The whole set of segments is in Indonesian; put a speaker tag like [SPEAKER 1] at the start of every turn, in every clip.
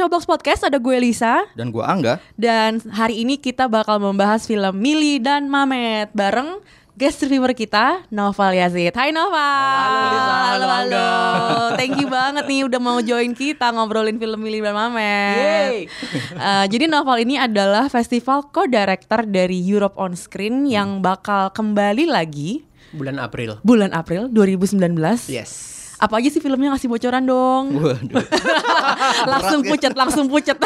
[SPEAKER 1] Showbox Podcast, ada gue Lisa
[SPEAKER 2] Dan gua Angga
[SPEAKER 1] Dan hari ini kita bakal membahas film Mili dan Mamet Bareng guest reviewer kita, Noval Yazid Hai Noval
[SPEAKER 3] Halo, Lisa. Halo, Angga.
[SPEAKER 1] Thank you banget nih udah mau join kita ngobrolin film Mili dan Mamet Eh, Jadi Noval ini adalah festival co-director dari Europe on Screen Yang bakal kembali lagi
[SPEAKER 3] Bulan April.
[SPEAKER 1] bulan April 2019
[SPEAKER 3] Yes.
[SPEAKER 1] Apa aja sih filmnya ngasih bocoran dong
[SPEAKER 2] Waduh
[SPEAKER 1] Langsung pucet, langsung pucet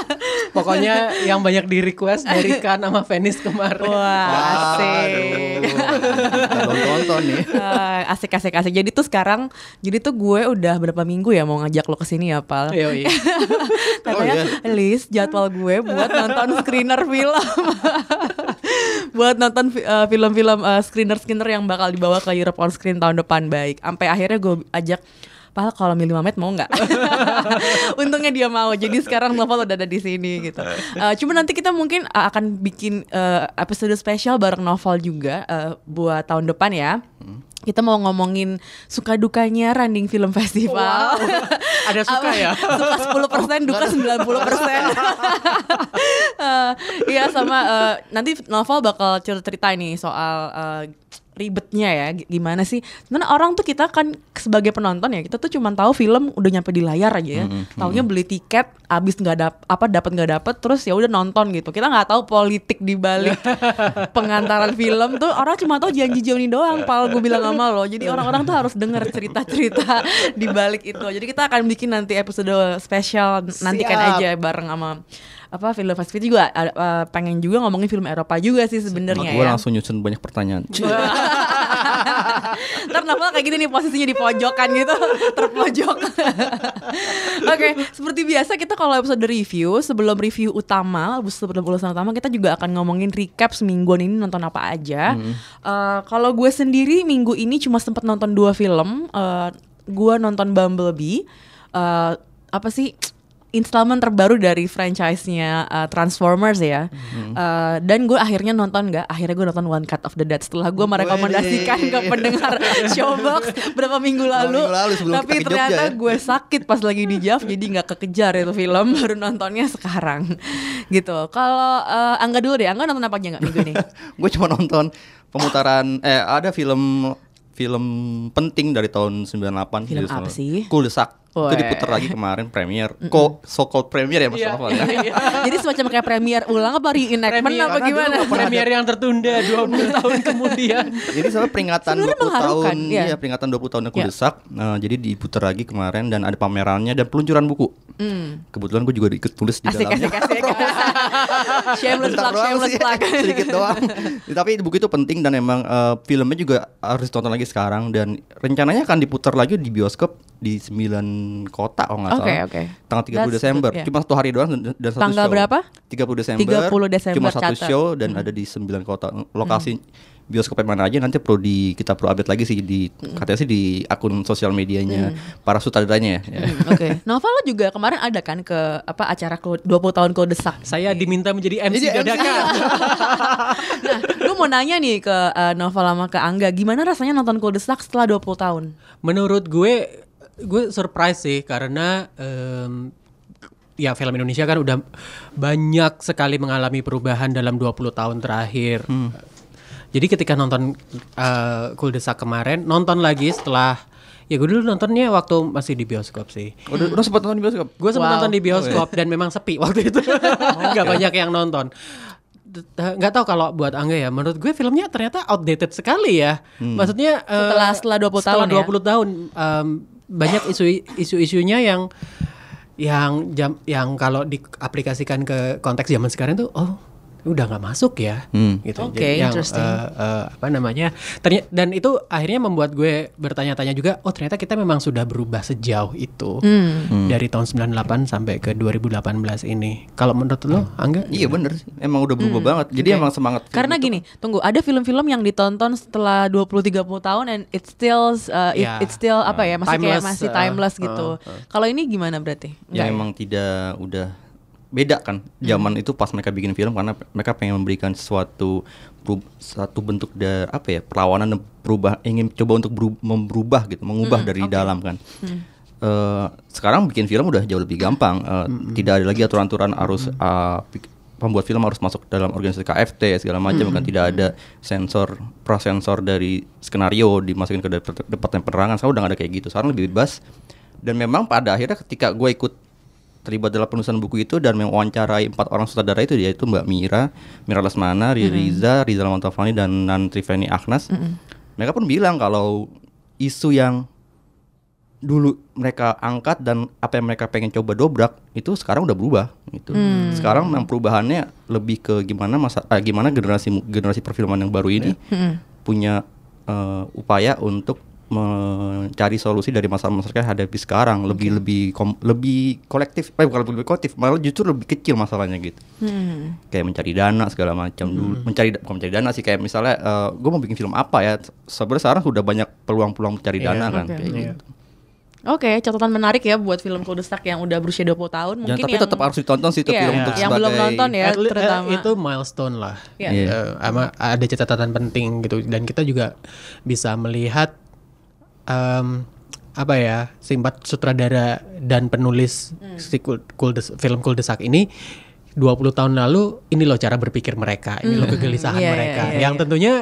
[SPEAKER 3] Pokoknya yang banyak di request dari Kan sama Venice kemarin.
[SPEAKER 1] Wah, asik.
[SPEAKER 2] Belum tonton nih
[SPEAKER 1] Ah, asik asik asik. Jadi tuh sekarang, jadi tuh gue udah berapa minggu ya mau ngajak lo ke sini ya, Pal.
[SPEAKER 3] Yoi.
[SPEAKER 1] Katanya,
[SPEAKER 2] Oh,
[SPEAKER 1] list jadwal gue buat nonton screener film. Buat nonton eh, film-film eh, screener-screener yang bakal dibawa ke Europe on Screen tahun depan baik. Sampai akhirnya gue ajak Pal kalau milih Mamet mau nggak? Untungnya dia mau. Jadi sekarang Novel udah ada di sini gitu. Eh, cuma nanti kita mungkin eh, akan bikin eh, episode spesial bareng Novel juga eh, buat tahun depan ya. Kita mau ngomongin suka dukanya Running Film Festival.
[SPEAKER 3] Ada suka ya?
[SPEAKER 1] suka 10% duka 90% Eh, Iya sama eh, nanti novel bakal cerita nih soal eh, ribetnya ya gimana sih? Sebenarnya orang tuh kita kan sebagai penonton ya kita tuh cuma tahu film udah nyampe di layar aja ya. Taunya beli tiket abis nggak dap apa dapat nggak dapet terus ya udah nonton gitu. Kita nggak tahu politik di balik pengantaran film tuh orang cuma tahu janji Joni doang pal gue bilang sama lo. Jadi orang-orang tuh harus denger cerita-cerita di balik itu. Jadi kita akan bikin nanti episode spesial nantikan
[SPEAKER 3] Siap.
[SPEAKER 1] aja bareng sama apa film festival juga ada- eh, pengen juga ngomongin film Eropa juga sih sebenarnya
[SPEAKER 2] Gue
[SPEAKER 1] ya.
[SPEAKER 2] langsung nyusun banyak pertanyaan.
[SPEAKER 1] Ntar Novel kayak gini nih posisinya di pojokan gitu Terpojok. Oke seperti biasa kita kalau episode review Sebelum review utama Sebelum ulasan utama kita juga akan ngomongin recap semingguan ini nonton apa aja. Eh, Kalau gue sendiri minggu ini cuma sempat nonton dua film. Eh, Gue nonton Bumblebee. Eh, Apa sih installment terbaru dari franchise-nya uh, Transformers ya. Uh, dan gue akhirnya nonton nggak? Akhirnya gue nonton One Cut of the Dead setelah gue merekomendasikan ke pendengar Showbox berapa minggu lalu.
[SPEAKER 2] minggu lalu
[SPEAKER 1] Tapi ternyata
[SPEAKER 2] ya.
[SPEAKER 1] gue sakit pas lagi di Jav jadi nggak kekejar itu film baru nontonnya sekarang gitu. Kalau uh, Angga dulu deh, Angga nonton apa aja nggak minggu ini?
[SPEAKER 2] Gue cuma nonton pemutaran Eh ada film Film penting dari tahun 98
[SPEAKER 1] Film apa sih?
[SPEAKER 2] Cool Itu diputar lagi kemarin premier Kok so called premier ya Mas
[SPEAKER 3] Iya,
[SPEAKER 2] Novel ya
[SPEAKER 3] iya.
[SPEAKER 1] jadi semacam kayak premier ulang apa reenactment
[SPEAKER 3] Premier,
[SPEAKER 1] apa
[SPEAKER 3] karena
[SPEAKER 1] gimana?
[SPEAKER 3] Premier yang tertunda 20 tahun kemudian.
[SPEAKER 2] Ini soalnya peringatan
[SPEAKER 1] Sebenarnya
[SPEAKER 2] 20 tahun
[SPEAKER 1] iya.
[SPEAKER 2] Iya peringatan 20 tahun
[SPEAKER 1] Iya.
[SPEAKER 2] Cool Desak Nah, Jadi diputar lagi kemarin Dan ada pamerannya Dan peluncuran buku
[SPEAKER 1] Hmm.
[SPEAKER 2] Kebetulan gue juga ikut tulis di
[SPEAKER 1] Asik
[SPEAKER 2] dalamnya
[SPEAKER 1] asik asik. shameless
[SPEAKER 2] Bentar
[SPEAKER 1] plug, shameless plug.
[SPEAKER 2] sedikit doang. Tapi buku itu penting dan emang eh, filmnya juga harus ditonton lagi sekarang dan rencananya akan diputar lagi di bioskop di 9 kota kalau nggak
[SPEAKER 1] Oke,
[SPEAKER 2] salah.
[SPEAKER 1] oke.
[SPEAKER 2] Tanggal 30
[SPEAKER 1] That's
[SPEAKER 2] Desember.
[SPEAKER 1] good, yeah.
[SPEAKER 2] Cuma satu hari doang dan, dan satu
[SPEAKER 1] Tanggal
[SPEAKER 2] show.
[SPEAKER 1] berapa?
[SPEAKER 2] 30 Desember.
[SPEAKER 1] 30 Desember,
[SPEAKER 2] Cuma satu
[SPEAKER 1] catat. Hmm.
[SPEAKER 2] show dan ada di 9 kota. Lokasi bioskop yang mana aja nanti perlu di kita perlu update lagi sih di
[SPEAKER 1] Hmm.
[SPEAKER 2] katanya sih di akun sosial medianya para sutradaranya ya.
[SPEAKER 1] Hmm, Oke. Novel lo juga kemarin ada kan ke apa acara Klo- 20 tahun kode desak.
[SPEAKER 3] Saya diminta menjadi MC
[SPEAKER 2] Jadi MC.
[SPEAKER 3] dadakan.
[SPEAKER 1] Nah, gue mau nanya nih ke eh, Novel sama ke Angga, gimana rasanya nonton kode desak setelah 20 tahun?
[SPEAKER 3] Menurut gue, gue surprise sih karena em, ya film Indonesia kan udah banyak sekali mengalami perubahan dalam 20 tahun terakhir. Jadi ketika nonton uh, Cool Desak kemarin, nonton lagi setelah ya gue dulu nontonnya waktu masih di bioskop sih.
[SPEAKER 2] Udah, udah sempat nonton di bioskop?
[SPEAKER 3] Gue sempat
[SPEAKER 1] Wow.
[SPEAKER 3] nonton di bioskop dan memang sepi waktu itu. Gak banyak yang nonton. Eh, nggak tahu kalau buat Angga ya. Menurut gue filmnya ternyata outdated sekali ya. Maksudnya eh,
[SPEAKER 1] Setelah- setelah 20
[SPEAKER 3] setelah
[SPEAKER 1] tahun ya?
[SPEAKER 3] 20 tahun em, banyak isu isu-isunya yang yang jam yang kalau diaplikasikan ke konteks zaman sekarang tuh oh udah nggak masuk ya
[SPEAKER 2] Hmm.
[SPEAKER 3] gitu
[SPEAKER 1] Oke,
[SPEAKER 3] Jadi yang, eh, eh, apa namanya terny- dan itu akhirnya membuat gue bertanya-tanya juga oh ternyata kita memang sudah berubah sejauh itu
[SPEAKER 1] Hmm.
[SPEAKER 3] dari tahun 98 sampai ke 2018 ini kalau menurut lo Angga
[SPEAKER 2] Iya bener sih, emang udah berubah banget. Jadi emang semangat.
[SPEAKER 1] Karena
[SPEAKER 2] itu-
[SPEAKER 1] gini, tunggu, ada film-film yang ditonton setelah 20 30 tahun and it still uh, it-
[SPEAKER 3] Ya.
[SPEAKER 1] it's still apa ya, masih kayak
[SPEAKER 3] Timeless,
[SPEAKER 1] masih
[SPEAKER 3] uh,
[SPEAKER 1] timeless
[SPEAKER 3] uh,
[SPEAKER 1] gitu.
[SPEAKER 3] uh.
[SPEAKER 1] Kalau ini gimana berarti?
[SPEAKER 2] ya
[SPEAKER 1] Enggak
[SPEAKER 2] emang tidak udah beda kan zaman itu pas mereka bikin film karena mereka pengen memberikan sesuatu peru- satu bentuk dari apa ya perlawanan dan berubah ingin coba untuk beru- merubah gitu mengubah dari dalam kan. Eh, sekarang bikin film udah jauh lebih gampang. Eh, tidak ada lagi aturan-aturan harus eh, pik- pembuat film harus masuk dalam organisasi KFT segala macam kan. Tidak ada sensor prasensor dari skenario dimasukin ke depart- departemen penerangan. Sekarang udah gak ada kayak gitu. Sekarang lebih bebas. Dan memang pada akhirnya ketika gue ikut terlibat dalam penulisan buku itu dan mewawancarai empat orang sutradara itu yaitu Mbak Mira, Mira Lesmana, Riri Riza, Rizal dan Nantri Feni Agnes. Mereka pun bilang kalau isu yang dulu mereka angkat dan apa yang mereka pengen coba dobrak itu sekarang udah berubah gitu. Sekarang memang perubahannya lebih ke gimana masa eh, gimana generasi generasi perfilman yang baru ini punya eh, upaya untuk mencari solusi dari masalah-masalah yang hadapi sekarang lebih lebih kom- lebih kolektif eh bukan lebih kolektif malah justru lebih kecil masalahnya gitu
[SPEAKER 1] Hmm.
[SPEAKER 2] kayak mencari dana segala macam dulu mencari bukan mencari dana sih kayak misalnya gue mau bikin film apa ya sebenarnya sekarang sudah banyak peluang-peluang mencari
[SPEAKER 3] Iya,
[SPEAKER 2] dana kan
[SPEAKER 1] oke.
[SPEAKER 2] kayak
[SPEAKER 3] Iya.
[SPEAKER 2] gitu
[SPEAKER 1] Oke, catatan menarik ya buat film Kuldesak yang udah berusia 20 tahun.
[SPEAKER 2] Jangan,
[SPEAKER 1] Mungkin
[SPEAKER 2] tapi
[SPEAKER 1] yang
[SPEAKER 2] tetap harus ditonton sih itu
[SPEAKER 1] Iya,
[SPEAKER 2] film untuk
[SPEAKER 1] yang belum nonton ya,
[SPEAKER 3] At eh,
[SPEAKER 1] terutama.
[SPEAKER 3] itu milestone lah.
[SPEAKER 1] Iya.
[SPEAKER 3] Eh, ama ada catatan penting gitu dan kita juga bisa melihat em, apa ya simpat sutradara dan penulis
[SPEAKER 1] Hmm.
[SPEAKER 3] si Kul- Kuldes- film Kuldesak ini 20 tahun lalu ini loh cara berpikir mereka ini loh kegelisahan
[SPEAKER 1] Iya, iya,
[SPEAKER 3] mereka
[SPEAKER 1] iya,
[SPEAKER 3] yang
[SPEAKER 1] iya.
[SPEAKER 3] tentunya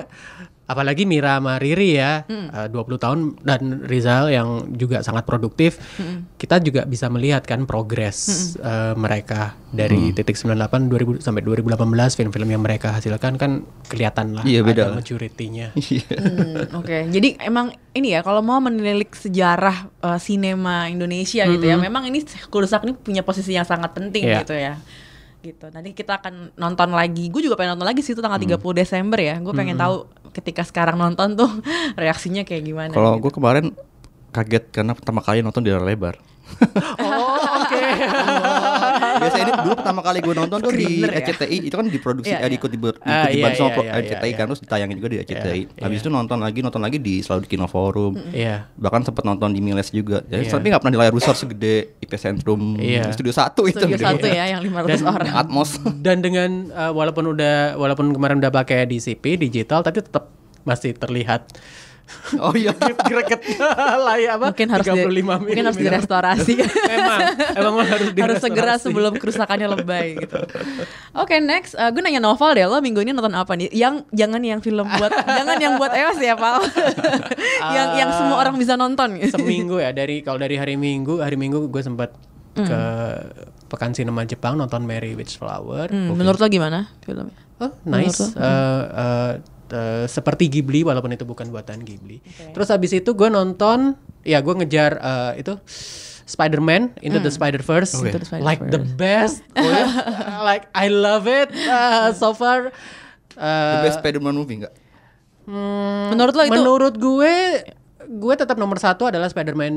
[SPEAKER 3] apalagi Mira sama Riri ya
[SPEAKER 1] Hmm.
[SPEAKER 3] eh, 20 tahun dan Rizal yang juga sangat produktif
[SPEAKER 1] Hmm.
[SPEAKER 3] kita juga bisa melihat kan progres eh, mereka dari titik 98 2000 sampai 2018 film-film yang mereka hasilkan kan kelihatan lah
[SPEAKER 2] Iya, beda
[SPEAKER 3] ada maturity-nya
[SPEAKER 2] Iya.
[SPEAKER 1] Hmm, Oke, jadi emang ini ya kalau mau menilik sejarah uh, sinema Indonesia gitu ya, memang ini Kuldesak ini punya posisi yang sangat penting
[SPEAKER 3] Iya.
[SPEAKER 1] gitu ya. Gitu. Nanti kita akan nonton lagi. Gue juga pengen nonton lagi sih itu tanggal 30 Desember ya. Gue pengen tahu ketika sekarang nonton tuh reaksinya kayak gimana.
[SPEAKER 2] kalau
[SPEAKER 1] gitu.
[SPEAKER 2] gue kemarin kaget karena pertama kali nonton di layar lebar
[SPEAKER 3] oh oke
[SPEAKER 2] ini dulu pertama kali gue nonton tuh di
[SPEAKER 1] Screener ya?
[SPEAKER 2] RCTI itu kan diproduksi
[SPEAKER 1] Iya,
[SPEAKER 2] eh,
[SPEAKER 1] iya.
[SPEAKER 2] diikut di, diikut
[SPEAKER 3] Ah, iya,
[SPEAKER 2] dibantu sama
[SPEAKER 3] iya,
[SPEAKER 2] pro-
[SPEAKER 3] iya,
[SPEAKER 2] RCTI
[SPEAKER 3] iya,
[SPEAKER 2] kan terus ditayangin juga di RCTI.
[SPEAKER 3] Iya,
[SPEAKER 2] Habis itu nonton lagi nonton lagi di selalu di Kino Forum.
[SPEAKER 3] Iya.
[SPEAKER 2] Bahkan sempat nonton di Miles juga. Jadi
[SPEAKER 3] Iya.
[SPEAKER 2] tapi nggak pernah di layar besar segede IP Sentrum
[SPEAKER 3] Iya.
[SPEAKER 2] Studio 1 itu.
[SPEAKER 1] Studio
[SPEAKER 2] gede.
[SPEAKER 1] satu ya yang 500
[SPEAKER 3] Dan-
[SPEAKER 1] orang.
[SPEAKER 2] Atmos.
[SPEAKER 3] dan dengan uh, walaupun udah walaupun kemarin udah pakai DCP digital tapi tetap masih terlihat
[SPEAKER 2] oh iya.
[SPEAKER 3] gregetnya lah ya apa
[SPEAKER 1] Mungkin harus di,
[SPEAKER 3] 35
[SPEAKER 1] mungkin harus
[SPEAKER 3] mm.
[SPEAKER 1] direstorasi.
[SPEAKER 3] emang emang harus
[SPEAKER 1] harus
[SPEAKER 3] direstorasi.
[SPEAKER 1] segera sebelum kerusakannya lebay gitu. Oke next, Uh, gue nanya novel deh lo minggu ini nonton apa nih? Yang jangan yang film buat jangan yang buat Ewas ya Pal. yang yang semua orang bisa nonton. gitu.
[SPEAKER 3] seminggu ya dari kalau dari hari Minggu hari Minggu gue sempat ke pekan sinema Jepang nonton Mary Witch Flower
[SPEAKER 1] Hmm, menurut lo gimana filmnya?
[SPEAKER 3] Oh, nice. Eh, eh, eh, seperti Ghibli walaupun itu bukan buatan Ghibli. Terus habis itu gue nonton, ya gue ngejar eh, itu Spider-Man Into the Spider-Verse.
[SPEAKER 1] Into the
[SPEAKER 3] Like the best. like I love it uh, so far.
[SPEAKER 2] The
[SPEAKER 3] Uh,
[SPEAKER 2] best Spider-Man movie enggak?
[SPEAKER 3] hmm,
[SPEAKER 1] Menurut lo itu
[SPEAKER 3] menurut gue, gue tetap nomor satu adalah Spider-Man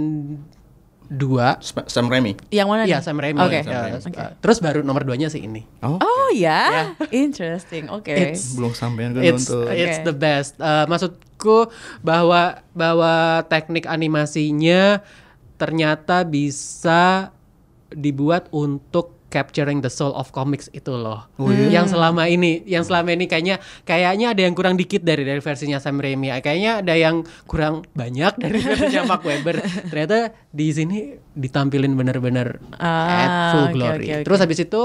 [SPEAKER 3] 2
[SPEAKER 2] Sam Raimi.
[SPEAKER 1] yang mana
[SPEAKER 3] Iya
[SPEAKER 1] nih?
[SPEAKER 3] Sam Raimi.
[SPEAKER 1] Oke.
[SPEAKER 3] Ya,
[SPEAKER 2] Sam
[SPEAKER 3] uh, Terus baru nomor duanya sih ini.
[SPEAKER 2] Oh.
[SPEAKER 1] Oh ya, interesting. Oke.
[SPEAKER 3] It's-
[SPEAKER 2] Belum sampean gue
[SPEAKER 3] it's
[SPEAKER 2] nonton.
[SPEAKER 3] it's
[SPEAKER 1] Oke.
[SPEAKER 3] the best. Uh, maksudku bahwa bahwa teknik animasinya ternyata bisa dibuat untuk capturing the soul of comics itu loh. Yang selama ini, yang selama ini kayaknya kayaknya ada yang kurang dikit dari dari versinya Sam Raimi. Kayaknya ada yang kurang banyak dari versinya Mark Webber. Ternyata di sini ditampilin bener-bener at
[SPEAKER 1] Ah,
[SPEAKER 3] full
[SPEAKER 1] oke,
[SPEAKER 3] glory.
[SPEAKER 1] oke, oke.
[SPEAKER 3] Terus habis itu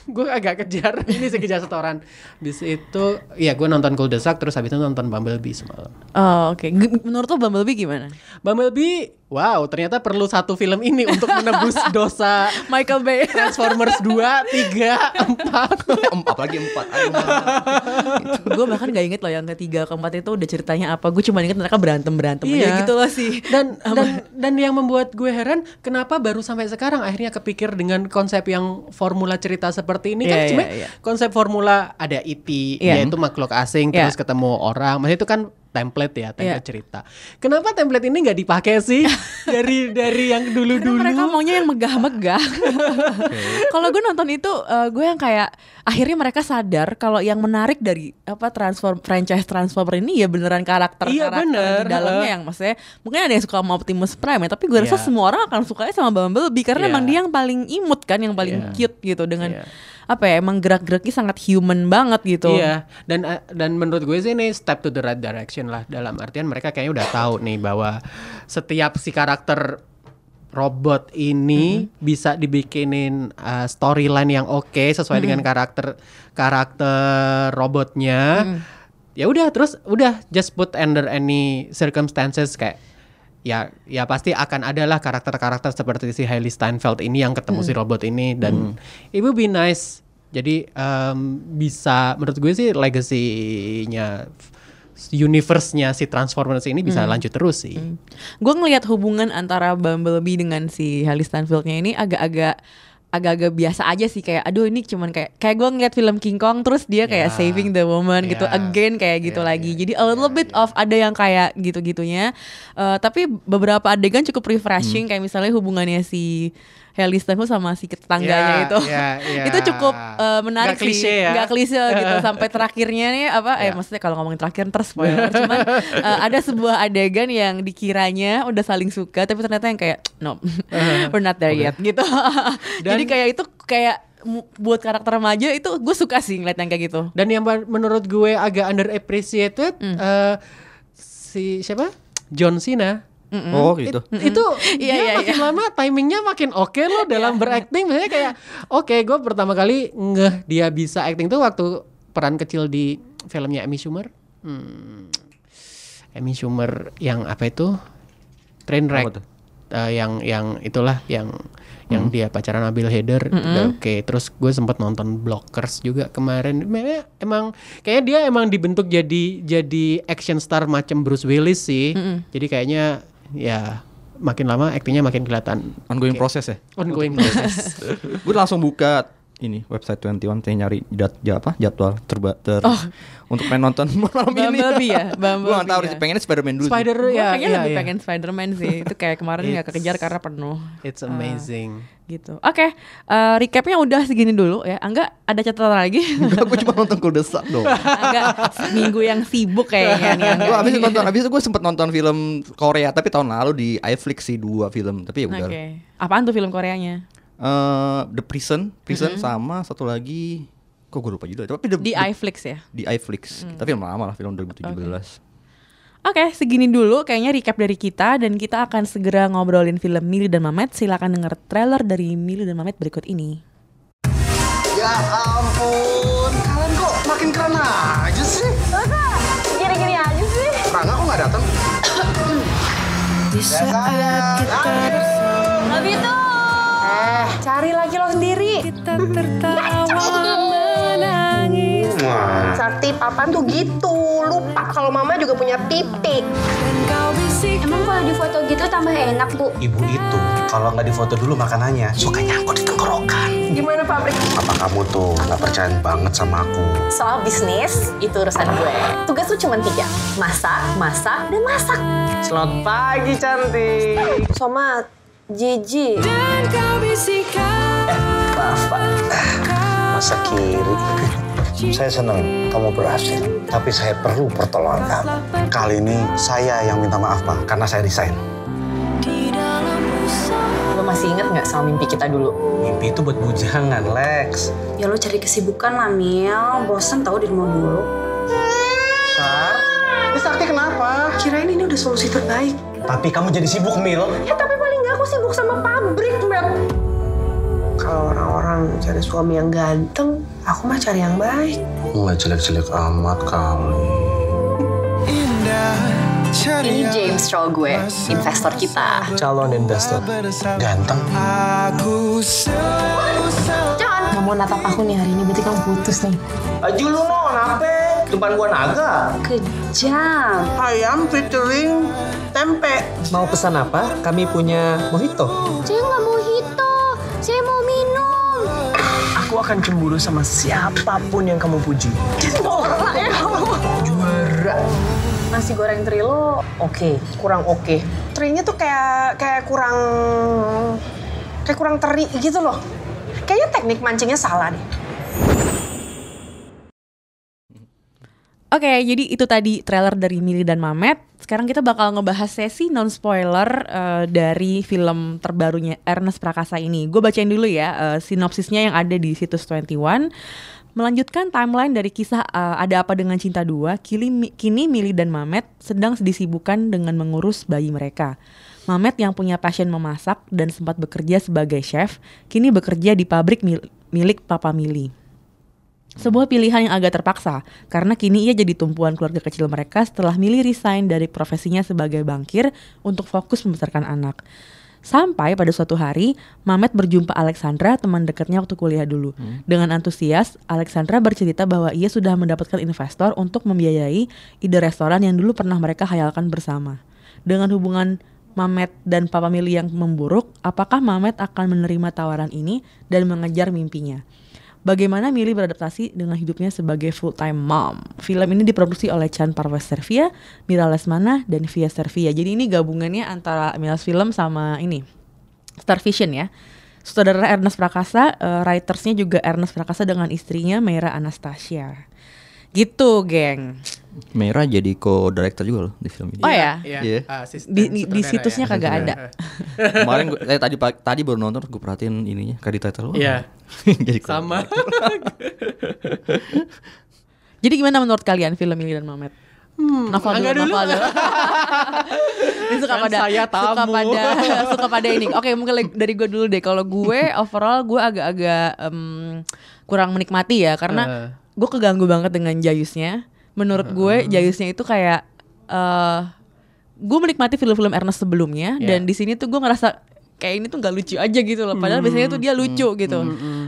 [SPEAKER 3] gue agak kejar ini sih kejar setoran habis itu ya gue nonton Cool Desak terus habis itu nonton Bumblebee semalam
[SPEAKER 1] Oh, oke. G- Menurut lo Bumblebee gimana?
[SPEAKER 3] Bumblebee wow ternyata perlu satu film ini untuk menebus dosa
[SPEAKER 1] Michael Bay.
[SPEAKER 3] Transformers 2, 3, 4
[SPEAKER 2] Empat lagi empat. Aduh,
[SPEAKER 1] gue bahkan gak inget loh yang ketiga keempat itu udah ceritanya apa. Gue cuma inget mereka berantem berantem
[SPEAKER 3] Iya.
[SPEAKER 1] aja gitu loh sih.
[SPEAKER 3] dan dan dan yang membuat gue heran kenapa baru sampai sekarang akhirnya kepikir dengan konsep yang formula cerita seperti ini
[SPEAKER 1] Iya,
[SPEAKER 3] kan
[SPEAKER 1] iya,
[SPEAKER 3] sebenarnya
[SPEAKER 1] iya.
[SPEAKER 3] konsep formula ada IT
[SPEAKER 1] Iya.
[SPEAKER 3] yaitu makhluk asing
[SPEAKER 1] Iya.
[SPEAKER 3] terus ketemu orang maksudnya itu kan template ya template
[SPEAKER 1] Iya.
[SPEAKER 3] cerita kenapa template ini nggak dipakai sih dari dari yang dulu
[SPEAKER 1] Karena
[SPEAKER 3] dulu
[SPEAKER 1] mereka maunya yang megah-megah. kalau gue nonton itu, eh, gue yang kayak akhirnya mereka sadar kalau yang menarik dari apa transform franchise Transformer ini ya beneran karakter
[SPEAKER 3] Iya,
[SPEAKER 1] karakter
[SPEAKER 3] bener.
[SPEAKER 1] di dalamnya yang maksudnya mungkin ada yang suka sama Optimus Prime ya, tapi gue rasa
[SPEAKER 3] Iya.
[SPEAKER 1] semua orang akan sukanya sama Bumblebee karena
[SPEAKER 3] Iya.
[SPEAKER 1] emang dia yang paling imut kan, yang paling
[SPEAKER 3] Iya.
[SPEAKER 1] cute gitu dengan
[SPEAKER 3] Iya.
[SPEAKER 1] Apa ya, emang gerak-geraknya sangat human banget gitu.
[SPEAKER 3] Iya, dan eh, dan menurut gue sih ini step to the right direction lah dalam artian mereka kayaknya udah tahu nih bahwa setiap si karakter robot ini bisa dibikinin uh, storyline yang oke sesuai dengan karakter karakter robotnya. Ya udah terus udah just put under any circumstances kayak ya ya pasti akan adalah karakter-karakter seperti si Hailey Steinfeld ini yang ketemu si robot ini dan it would be nice. Jadi em, bisa menurut gue sih legacy-nya universe-nya si Transformers ini bisa lanjut terus sih.
[SPEAKER 1] Gue ngelihat hubungan antara Bumblebee dengan si Hailey Steinfeldnya ini agak-agak agak-agak biasa aja sih kayak aduh ini cuman kayak kayak gue ngeliat film King Kong terus dia kayak
[SPEAKER 3] Ya.
[SPEAKER 1] saving the woman gitu
[SPEAKER 3] Ya.
[SPEAKER 1] again kayak gitu
[SPEAKER 3] Ya,
[SPEAKER 1] lagi
[SPEAKER 3] ya,
[SPEAKER 1] jadi a little bit of ada yang kayak gitu-gitunya Eh, tapi beberapa adegan cukup
[SPEAKER 3] Hmm.
[SPEAKER 1] refreshing kayak misalnya hubungannya si Hailey Steinfeld sama si tetangganya
[SPEAKER 3] Ya,
[SPEAKER 1] itu
[SPEAKER 3] ya, ya.
[SPEAKER 1] itu cukup eh, menarik
[SPEAKER 3] Nggak klise
[SPEAKER 1] sih
[SPEAKER 3] ya.
[SPEAKER 1] klise gitu sampai terakhirnya nih apa eh
[SPEAKER 3] Ya.
[SPEAKER 1] maksudnya kalau ngomongin terakhir ntar spoiler cuman eh, ada sebuah adegan yang dikiranya udah saling suka tapi ternyata yang kayak no we're not there yet gitu
[SPEAKER 3] Dan-
[SPEAKER 1] jadi kayak itu kayak buat karakter remaja itu gue suka sih ngeliat yang kayak gitu
[SPEAKER 3] Dan yang menurut gue agak underappreciated
[SPEAKER 1] Hmm.
[SPEAKER 3] eh, si siapa? John Cena.
[SPEAKER 2] Oh gitu.
[SPEAKER 3] Itu
[SPEAKER 1] Iya,
[SPEAKER 3] dia
[SPEAKER 1] iya,
[SPEAKER 3] makin
[SPEAKER 1] iya.
[SPEAKER 3] lama timingnya makin oke loh dalam berakting. Maksudnya kayak oke gue pertama kali ngeh dia bisa acting tuh waktu peran kecil di filmnya Amy Schumer. Hmm. Amy Schumer yang apa itu? Trainwreck.
[SPEAKER 2] Tuh?
[SPEAKER 3] Eh, yang yang itulah yang yang dia pacaran sama Bill Hader udah oke terus gue sempat nonton Blockers juga kemarin Memang- emang kayaknya dia emang dibentuk jadi jadi action star macam Bruce Willis sih jadi kayaknya ya makin lama aktingnya makin kelihatan
[SPEAKER 2] Ongoing proses ya.
[SPEAKER 3] ongoing process
[SPEAKER 2] Gue langsung buka ini website 21 saya nyari jad, ja- apa jadwal terba ter untuk main nonton malam ini.
[SPEAKER 1] Bumblebee ya,
[SPEAKER 2] Gue gak tahu
[SPEAKER 1] Bumblebee
[SPEAKER 2] sih
[SPEAKER 1] ya.
[SPEAKER 2] pengennya Spider-Man dulu. sih.
[SPEAKER 3] Spider
[SPEAKER 1] gue
[SPEAKER 3] ya
[SPEAKER 1] pengen
[SPEAKER 3] ya,
[SPEAKER 1] lebih
[SPEAKER 3] ya.
[SPEAKER 1] pengen Spider-Man sih itu kayak kemarin nggak kekejar karena penuh
[SPEAKER 3] it's amazing
[SPEAKER 1] gitu oke eh, recapnya udah segini dulu ya Angga ada catatan lagi
[SPEAKER 2] Enggak, gue cuma nonton Kuldesak dong.
[SPEAKER 1] Angga minggu yang sibuk kayaknya nih
[SPEAKER 2] gue abis nonton, abis itu gue sempet nonton film Korea tapi tahun lalu di iFlix sih dua film tapi ya
[SPEAKER 1] Oke.
[SPEAKER 2] udah.
[SPEAKER 1] Apaan tuh film Koreanya?
[SPEAKER 2] Eh, The Prison, Prison sama satu lagi kok gue lupa juga tapi the,
[SPEAKER 1] Di
[SPEAKER 2] the-
[SPEAKER 1] iFlix ya.
[SPEAKER 2] di iFlix. Tapi film lama lah film 2017.
[SPEAKER 1] Oke, segini dulu kayaknya recap dari kita dan kita akan segera ngobrolin film Mili dan Mamet. Silakan denger trailer dari Mili dan Mamet berikut ini.
[SPEAKER 4] Ya ampun, kalian kok makin keren aja sih?
[SPEAKER 5] Gini-gini aja sih.
[SPEAKER 4] Rangga kok nggak datang?
[SPEAKER 5] Di saat kita bersama. Lebih tuh. Eh, cari lagi lo sendiri. Kita tertawa
[SPEAKER 6] Sakti papan tuh gitu lupa kalau mama juga punya titik.
[SPEAKER 7] Emang kalau di foto gitu tambah enak, Bu?
[SPEAKER 4] Ibu itu kalau nggak difoto dulu makanannya suka nyangkut di tenggorokan.
[SPEAKER 6] gimana pabrik
[SPEAKER 4] Apa kamu tuh nggak percaya banget sama aku?
[SPEAKER 8] Soal bisnis, itu urusan gue. Tugas lu cuma tiga. Masak, masak, dan masak.
[SPEAKER 4] Selamat pagi cantik.
[SPEAKER 6] Somat Jiji
[SPEAKER 5] Dan kau bisikan.
[SPEAKER 4] Maaf pak. Masa kiri. Saya senang kamu berhasil, tapi saya perlu pertolongan kamu. Kali ini saya yang minta maaf pak, karena saya resign.
[SPEAKER 5] Usaha.
[SPEAKER 8] Lo masih inget nggak sama mimpi kita dulu?
[SPEAKER 4] Mimpi itu buat bujangan, Lex.
[SPEAKER 7] Ya lo cari kesibukan lah, Mil. Bosen tau di rumah mulu.
[SPEAKER 4] Sar, ini Sakti kenapa?
[SPEAKER 6] kirain ini udah solusi terbaik
[SPEAKER 4] Tapi kamu jadi sibuk, Mil.
[SPEAKER 6] ya tapi paling nggak aku sibuk sama pabrik Beb kalau orang-orang cari suami yang ganteng aku mah cari yang baik
[SPEAKER 4] Nggak jelek-jelek amat kali.
[SPEAKER 8] Ini James Shaw gue, investor kita.
[SPEAKER 4] Calon investor. Ganteng.
[SPEAKER 8] Jangan. Gak mau natap aku nih hari ini, berarti kamu putus nih.
[SPEAKER 4] Aju lu no, kenapa? Depan gua naga.
[SPEAKER 8] Kejam.
[SPEAKER 6] ayam featuring tempe
[SPEAKER 9] Mau pesan apa? Kami punya mojito.
[SPEAKER 7] Saya nggak mau hito. Saya mau.
[SPEAKER 8] Aku
[SPEAKER 9] akan cemburu sama siapa pun yang kamu puji.
[SPEAKER 6] Norak ya kamu.
[SPEAKER 9] Juara.
[SPEAKER 8] Nasi goreng teri lo oke.
[SPEAKER 6] Kurang oke. Terinya tuh kayak kayak kurang kayak kurang teri gitu loh. Kayaknya teknik mancingnya salah deh.
[SPEAKER 1] Oke, jadi itu tadi trailer dari Mili dan Mamet. Sekarang kita bakal ngebahas sesi non spoiler eh, dari film terbarunya Ernest Prakasa ini. Gue bacain dulu ya eh, sinopsisnya yang ada di situs 21. Melanjutkan timeline dari kisah eh, Ada Apa Dengan Cinta 2, kini, kini Mili dan Mamet sedang disibukkan dengan mengurus bayi mereka. Mamet yang punya passion memasak dan sempat bekerja sebagai chef, kini bekerja di pabrik mil- milik Papa Mili. Sebuah pilihan yang agak terpaksa, karena kini ia jadi tumpuan keluarga kecil mereka setelah Mili resign dari profesinya sebagai bankir untuk fokus membesarkan anak. Sampai pada suatu hari, Mamet berjumpa Alexandra, teman dekatnya waktu kuliah dulu. Dengan antusias, Alexandra bercerita bahwa ia sudah mendapatkan investor untuk membiayai ide restoran yang dulu pernah mereka hayalkan bersama. Dengan hubungan Mamet dan Papa Mili yang memburuk, apakah Mamet akan menerima tawaran ini dan mengejar mimpinya? Bagaimana Mili beradaptasi dengan hidupnya sebagai full-time mom? Film ini diproduksi oleh Chan Parves Servia, Mira Lesmana, dan Via Servia. Jadi ini gabungannya antara Milas Film sama ini, Star Vision ya. Sutradara Ernest Prakasa, eh, writersnya juga Ernest Prakasa dengan istrinya Meira Anastasia. Gitu, geng.
[SPEAKER 2] Merah jadi co-director juga loh di film ini.
[SPEAKER 1] Oh ya?
[SPEAKER 3] Iya.
[SPEAKER 2] Iya.
[SPEAKER 3] asisten
[SPEAKER 1] Di, di, situsnya
[SPEAKER 3] ya.
[SPEAKER 1] kagak ada.
[SPEAKER 2] Kemarin gue, eh, tadi tadi baru nonton gue perhatiin ininya kredit title.
[SPEAKER 3] Iya.
[SPEAKER 2] jadi
[SPEAKER 3] Sama.
[SPEAKER 1] Jadi gimana menurut kalian film ini dan Mamet?
[SPEAKER 3] Hmm,
[SPEAKER 1] Novel
[SPEAKER 3] Angga
[SPEAKER 1] dulu,
[SPEAKER 3] dulu.
[SPEAKER 1] novel dulu. Ini suka
[SPEAKER 3] Kan
[SPEAKER 1] pada
[SPEAKER 3] saya
[SPEAKER 1] suka
[SPEAKER 3] tamu.
[SPEAKER 1] pada suka pada ini. Oke, mungkin dari gue dulu deh. Kalau gue overall gue agak-agak em, kurang menikmati ya karena
[SPEAKER 3] Eh.
[SPEAKER 1] gue keganggu banget dengan Jayusnya. Menurut gue Jayusnya itu kayak eh gue menikmati film-film Ernest sebelumnya
[SPEAKER 3] Iya.
[SPEAKER 1] dan di sini tuh gue ngerasa kayak ini tuh nggak lucu aja gitu loh. Padahal biasanya tuh dia lucu gitu.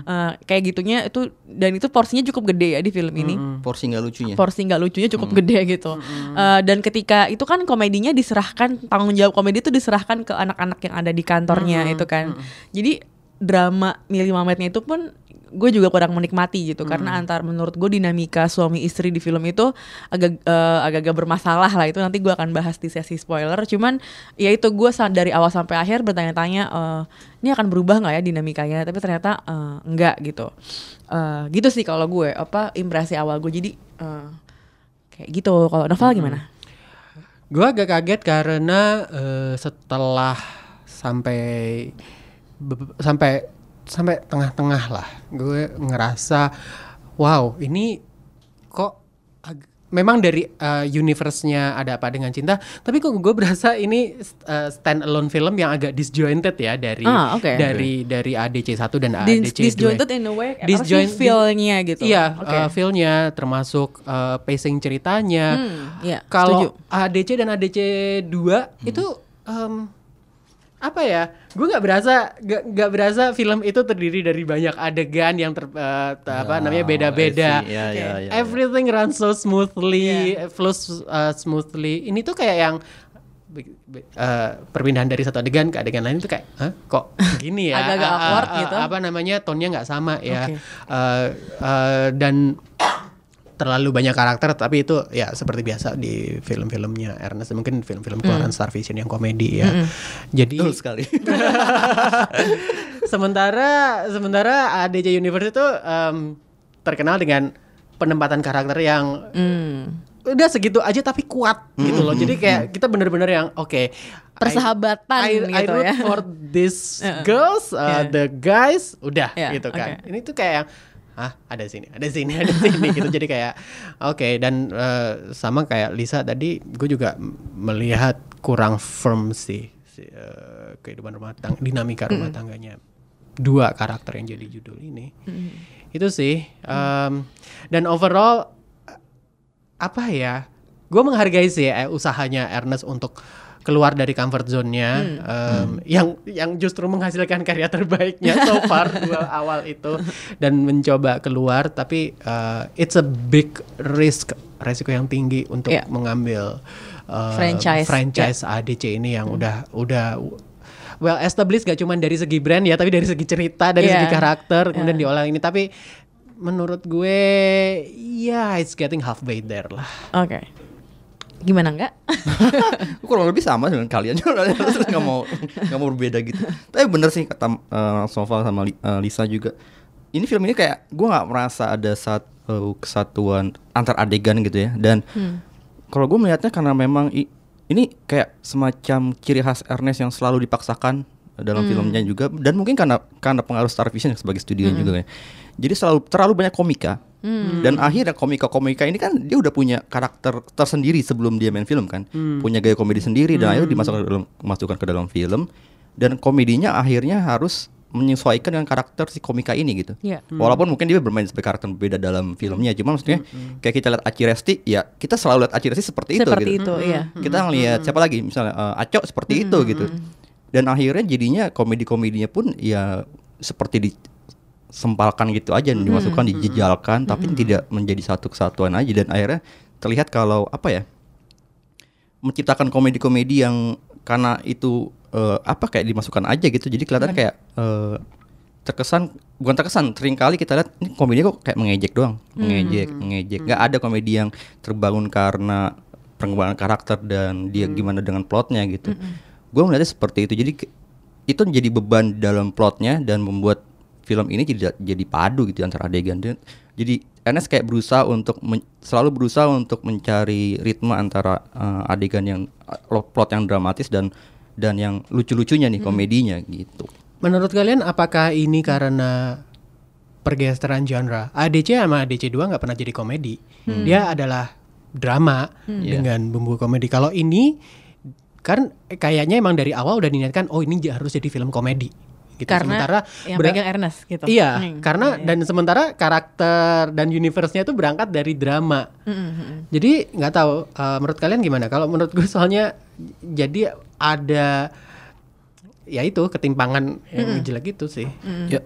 [SPEAKER 1] Eh, kayak gitunya itu dan itu porsinya cukup gede ya di film ini
[SPEAKER 2] porsi nggak lucunya.
[SPEAKER 1] porsi nggak lucunya cukup gede gitu. Eh, dan ketika itu kan komedinya diserahkan tanggung jawab komedi itu diserahkan ke anak-anak yang ada di kantornya itu kan. Jadi drama Mili Mametnya itu pun gue juga kurang menikmati gitu. Karena antar menurut gue dinamika suami istri di film itu agak eh, agak-agak bermasalah lah. Itu nanti gue akan bahas di sesi spoiler. Cuman ya itu gue dari awal sampai akhir bertanya-tanya eh, ini akan berubah nggak ya dinamikanya? Tapi ternyata eh, enggak gitu. Eh, gitu sih kalau gue apa impresi awal gue. Jadi eh, kayak gitu. Kalau novel gimana?
[SPEAKER 3] Gue agak kaget karena eh, setelah sampai sampai sampai tengah-tengah lah, gue ngerasa wow ini kok memang dari eh, universe-nya ada apa dengan cinta, tapi kok gue berasa ini eh, stand alone film yang agak disjointed ya dari
[SPEAKER 1] Ah, oke.
[SPEAKER 3] dari dari ADC 1 dan
[SPEAKER 1] Dis-
[SPEAKER 3] ADC 2.
[SPEAKER 1] disjointed in a way
[SPEAKER 3] Disjoint-
[SPEAKER 1] feel-nya gitu
[SPEAKER 3] Iya,
[SPEAKER 1] Oke.
[SPEAKER 3] eh, feel-nya termasuk eh, pacing ceritanya.
[SPEAKER 1] Hmm, iya, setuju.
[SPEAKER 3] Kalau ADC dan ADC 2 itu em, apa ya? Gue nggak berasa nggak berasa film itu terdiri dari banyak adegan yang ter, eh, te- apa namanya beda-beda.
[SPEAKER 2] See. Iya, iya, iya, iya.
[SPEAKER 3] Everything runs so smoothly, flows uh, smoothly. Ini tuh kayak yang eh, perpindahan dari satu adegan ke adegan lain itu kayak, Hah, kok gini ya?
[SPEAKER 1] Agak-agak
[SPEAKER 3] Ah, ah,
[SPEAKER 1] awkward
[SPEAKER 3] ah,
[SPEAKER 1] gitu.
[SPEAKER 3] Apa namanya? Tonnya nggak sama ya.
[SPEAKER 1] Oke.
[SPEAKER 3] Eh, eh, dan terlalu banyak karakter tapi itu ya seperti biasa di film-filmnya Ernest mungkin film-film keluaran Star Vision yang komedi ya. Jadi
[SPEAKER 2] Betul sekali.
[SPEAKER 3] sementara sementara ADC Universe itu em, terkenal dengan penempatan karakter yang
[SPEAKER 1] Hmm.
[SPEAKER 3] udah segitu aja tapi kuat gitu loh. Jadi kayak kita bener-bener yang oke
[SPEAKER 1] Persahabatan
[SPEAKER 3] I, I,
[SPEAKER 1] gitu
[SPEAKER 3] root
[SPEAKER 1] ya.
[SPEAKER 3] for these girls, uh,
[SPEAKER 1] Yeah.
[SPEAKER 3] the guys, udah
[SPEAKER 1] Yeah,
[SPEAKER 3] gitu kan.
[SPEAKER 1] oke.
[SPEAKER 3] Ini tuh kayak yang ah ada sini, ada sini, ada sini gitu. Jadi kayak oke dan eh, sama kayak Lisa tadi, gue juga melihat kurang firm sih si, eh, kehidupan rumah tangga, dinamika rumah tangganya dua karakter yang jadi judul ini. Itu sih. em, dan overall apa ya? Gue menghargai sih eh, usahanya Ernest untuk keluar dari comfort zone-nya em, yang yang justru menghasilkan karya terbaiknya so far dua awal itu dan mencoba keluar tapi eh, it's a big risk resiko yang tinggi untuk
[SPEAKER 1] Iya.
[SPEAKER 3] mengambil eh,
[SPEAKER 1] Franchise,
[SPEAKER 3] franchise ADC ini yang udah udah well established gak cuma dari segi brand ya, tapi dari segi cerita, dari
[SPEAKER 1] Yeah.
[SPEAKER 3] segi karakter, kemudian
[SPEAKER 1] Yeah.
[SPEAKER 3] diolah ini. Tapi menurut gue, ya it's getting halfway there lah.
[SPEAKER 1] Oke. Gimana enggak?
[SPEAKER 2] kurang lebih sama dengan kalian. Juga nggak mau nggak mau berbeda gitu. Tapi bener sih kata eh, Sova sama eh, Lisa juga ini film ini kayak gue nggak merasa ada satu kesatuan antar adegan gitu ya. Dan kalau gue melihatnya karena memang i- ini kayak semacam ciri khas Ernest yang selalu dipaksakan dalam filmnya juga. Dan mungkin karena karena pengaruh Star Vision sebagai studio juga ya. Jadi selalu terlalu banyak komika dan akhirnya komika-komika ini kan dia udah punya karakter tersendiri sebelum dia main film kan. Punya gaya komedi sendiri dan akhirnya dimasukkan ke dalam masukkan ke dalam film. Dan komedinya akhirnya harus menyesuaikan dengan karakter si komika ini gitu.
[SPEAKER 1] Iya.
[SPEAKER 2] walaupun mungkin dia bermain sebagai karakter berbeda dalam filmnya cuma maksudnya kayak kita lihat Aci Resti ya kita selalu lihat Aci Resti seperti itu
[SPEAKER 1] Seperti
[SPEAKER 2] gitu.
[SPEAKER 1] itu, iya.
[SPEAKER 2] kita ngelihat siapa lagi? Misalnya eh, Aco seperti itu gitu. dan akhirnya jadinya komedi-komedinya pun ya seperti disempalkan gitu aja dimasukkan dijejalkan tapi tidak menjadi satu kesatuan aja. Dan akhirnya terlihat kalau apa ya menciptakan komedi-komedi yang karena itu eh, apa kayak dimasukkan aja gitu. Jadi kelihatan kayak eh, terkesan bukan terkesan sering kali kita lihat ini komedi kok kayak mengejek doang. Mengejek mengejek. Nggak ada komedi yang terbangun karena pengembangan karakter dan dia gimana dengan plotnya gitu. Gue melihatnya seperti itu. Jadi itu menjadi beban dalam plotnya dan membuat film ini tidak jadi padu gitu antara adegan Dan- jadi Ernest kayak berusaha untuk men- selalu berusaha untuk mencari ritme antara eh, adegan yang eh, plot yang dramatis dan dan yang lucu-lucunya nih komedinya gitu.
[SPEAKER 3] Menurut kalian apakah ini karena pergeseran genre? ADC sama ADC 2 nggak pernah jadi komedi. Dia adalah drama dengan bumbu komedi. Kalau ini kan kayaknya emang dari awal udah diniatkan oh ini harus jadi film komedi. Gitu.
[SPEAKER 1] Karena
[SPEAKER 3] sementara
[SPEAKER 1] yang pegang Ernest gitu.
[SPEAKER 3] Iya,
[SPEAKER 1] Hmm,
[SPEAKER 3] karena
[SPEAKER 1] iya, iya.
[SPEAKER 3] dan sementara karakter dan universe-nya itu berangkat dari drama.
[SPEAKER 1] Mm, mm, mm.
[SPEAKER 3] Jadi nggak tahu uh, menurut kalian gimana? Kalau menurut gue soalnya jadi ada ya itu ketimpangan yang jelek itu sih.
[SPEAKER 2] Ya.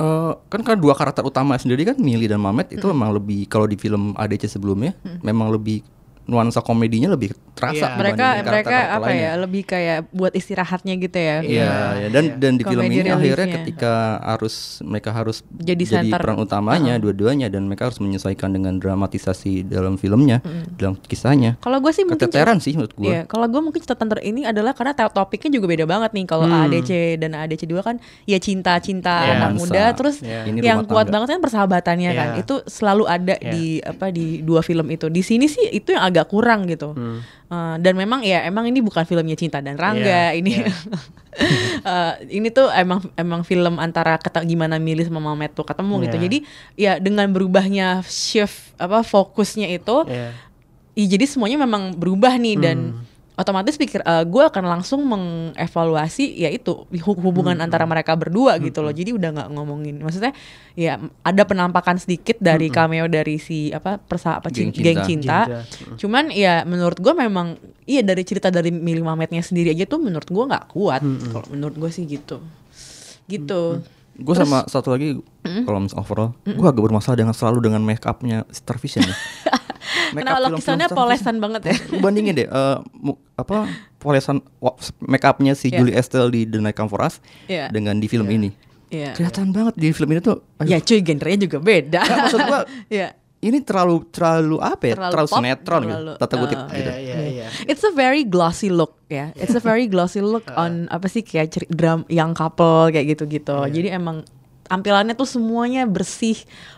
[SPEAKER 2] Eh, kan kan dua karakter utama sendiri kan Mili dan Mamet itu memang lebih kalau di film ADC sebelumnya memang lebih nuansa komedinya lebih terasa
[SPEAKER 3] Iya.
[SPEAKER 1] mereka mereka apa
[SPEAKER 2] lainnya.
[SPEAKER 1] ya lebih kayak buat istirahatnya gitu ya
[SPEAKER 2] Iya, ya. dan dan di film ini akhirnya ketika harus mereka harus
[SPEAKER 1] Jadi center.
[SPEAKER 2] peran utamanya dua-duanya dan mereka harus menyesuaikan dengan dramatisasi dalam filmnya, dalam kisahnya.
[SPEAKER 1] Kalau gue sih mungkin
[SPEAKER 2] Keteteran sih menurut gue.
[SPEAKER 1] Iya, kalau gue mungkin catatan ter ini adalah karena to- topiknya juga beda banget nih. Kalau
[SPEAKER 2] Hmm.
[SPEAKER 1] ADC dan ADC 2 kan ya cinta-cinta
[SPEAKER 3] Iya.
[SPEAKER 1] anak muda, terus.
[SPEAKER 2] Ini
[SPEAKER 1] yang kuat
[SPEAKER 2] tangga.
[SPEAKER 1] banget kan persahabatannya kan.
[SPEAKER 3] Iya.
[SPEAKER 1] Itu selalu ada
[SPEAKER 3] Iya.
[SPEAKER 1] di apa di dua film itu. Di sini sih itu yang agak kurang gitu.
[SPEAKER 3] Hmm.
[SPEAKER 1] Eh, dan memang ya emang ini bukan filmnya Cinta dan Rangga
[SPEAKER 3] Iya,
[SPEAKER 1] ini.
[SPEAKER 3] iya.
[SPEAKER 1] Eh, ini tuh emang emang film antara kata gimana milih sama Mamet tuh ketemu gitu.
[SPEAKER 3] Iya.
[SPEAKER 1] Jadi ya dengan berubahnya shift apa fokusnya itu
[SPEAKER 3] Iya.
[SPEAKER 1] Iya jadi semuanya memang berubah nih dan
[SPEAKER 3] Hmm.
[SPEAKER 1] Otomatis pikir gue akan langsung mengevaluasi ya itu hu- hubungan
[SPEAKER 3] Hmm.
[SPEAKER 1] antara mereka berdua gitu loh. Jadi udah nggak ngomongin maksudnya ya ada penampakan sedikit dari cameo dari si apa persa apa
[SPEAKER 2] Geng
[SPEAKER 1] cin- geng
[SPEAKER 2] Cinta.
[SPEAKER 1] cinta.
[SPEAKER 3] Cinta.
[SPEAKER 1] Cuman ya menurut gue memang iya dari cerita dari Mili Mametnya sendiri aja tuh menurut gue nggak kuat. Kalau menurut gue sih gitu. Gitu.
[SPEAKER 2] Gue sama satu lagi kalau mis overall, gue agak bermasalah dengan selalu dengan make upnya Star Vision ya.
[SPEAKER 1] Kenapa
[SPEAKER 2] film-film
[SPEAKER 1] lukisannya polesan banget ya?
[SPEAKER 2] Bandingin deh eh, mu- apa polesan make upnya si
[SPEAKER 1] Iya.
[SPEAKER 2] Julie Estelle di The Night Come For Us
[SPEAKER 1] Iya.
[SPEAKER 2] dengan di film ini.
[SPEAKER 1] Iya.
[SPEAKER 2] Kelihatan banget di film ini tuh. aduh,
[SPEAKER 1] Ya cuy genrenya juga beda.
[SPEAKER 2] Nggak, maksud gua
[SPEAKER 1] Iya.
[SPEAKER 2] ini terlalu terlalu apa ya?
[SPEAKER 1] Terlalu
[SPEAKER 2] Terlalu,
[SPEAKER 1] pop,
[SPEAKER 2] sinetron
[SPEAKER 1] terlalu,
[SPEAKER 2] gitu. Tata kutip
[SPEAKER 1] eh,
[SPEAKER 2] gitu.
[SPEAKER 3] Iya, iya, iya.
[SPEAKER 1] It's a very glossy look ya. It's a very glossy look on apa sih kayak ceri- dram young couple kayak gitu-gitu. Jadi emang tampilannya tuh semuanya bersih,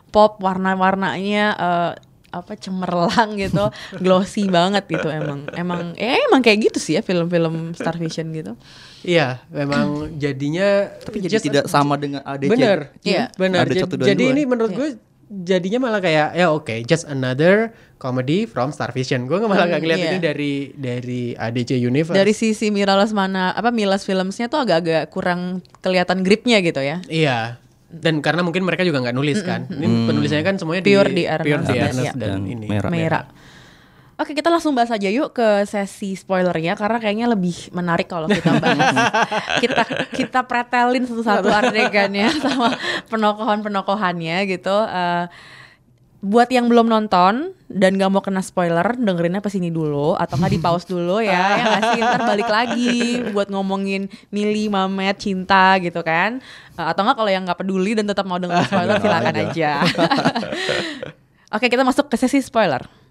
[SPEAKER 1] pop, warna-warnanya eh, apa cemerlang gitu, glossy banget gitu emang. Emang ya emang kayak gitu sih ya film-film Star Vision gitu.
[SPEAKER 3] Iya, memang jadinya
[SPEAKER 2] Tapi jadi
[SPEAKER 3] just-
[SPEAKER 2] tidak sama dengan ADC.
[SPEAKER 3] Bener,
[SPEAKER 1] Iya.
[SPEAKER 3] bener.
[SPEAKER 2] Ada
[SPEAKER 3] Jadi,
[SPEAKER 2] dua.
[SPEAKER 3] ini menurut gue jadinya malah kayak ya oke, just another comedy from Star Vision. Gue malah nggak ngeliat
[SPEAKER 1] iya.
[SPEAKER 3] ini dari dari ADC Universe.
[SPEAKER 1] Dari sisi Mira Lesmana apa Milas Filmsnya tuh agak-agak kurang kelihatan gripnya gitu ya.
[SPEAKER 3] Iya. Dan karena mungkin mereka juga nggak nulis kan. Ini penulisannya kan semuanya
[SPEAKER 1] Pure
[SPEAKER 3] di
[SPEAKER 1] di Ernest.
[SPEAKER 3] pure di
[SPEAKER 1] Ernest,
[SPEAKER 3] Ernest
[SPEAKER 1] ya.
[SPEAKER 3] dan,
[SPEAKER 2] Dan
[SPEAKER 3] ini.
[SPEAKER 2] Merah.
[SPEAKER 1] Mera. Oke kita langsung bahas aja yuk ke sesi spoilernya karena kayaknya lebih menarik kalau kita bahas kita kita pretelin satu-satu adegannya sama penokohan-penokohannya gitu. Eh, buat yang belum nonton dan gak mau kena spoiler dengerinnya pas ini dulu atau nggak di pause dulu ya ya nggak sih? Ntar balik lagi buat ngomongin Mili Mamet cinta gitu kan. Eh, atau nggak kalau yang nggak peduli dan tetap mau dengerin spoiler silakan aja. Oke kita masuk ke sesi spoiler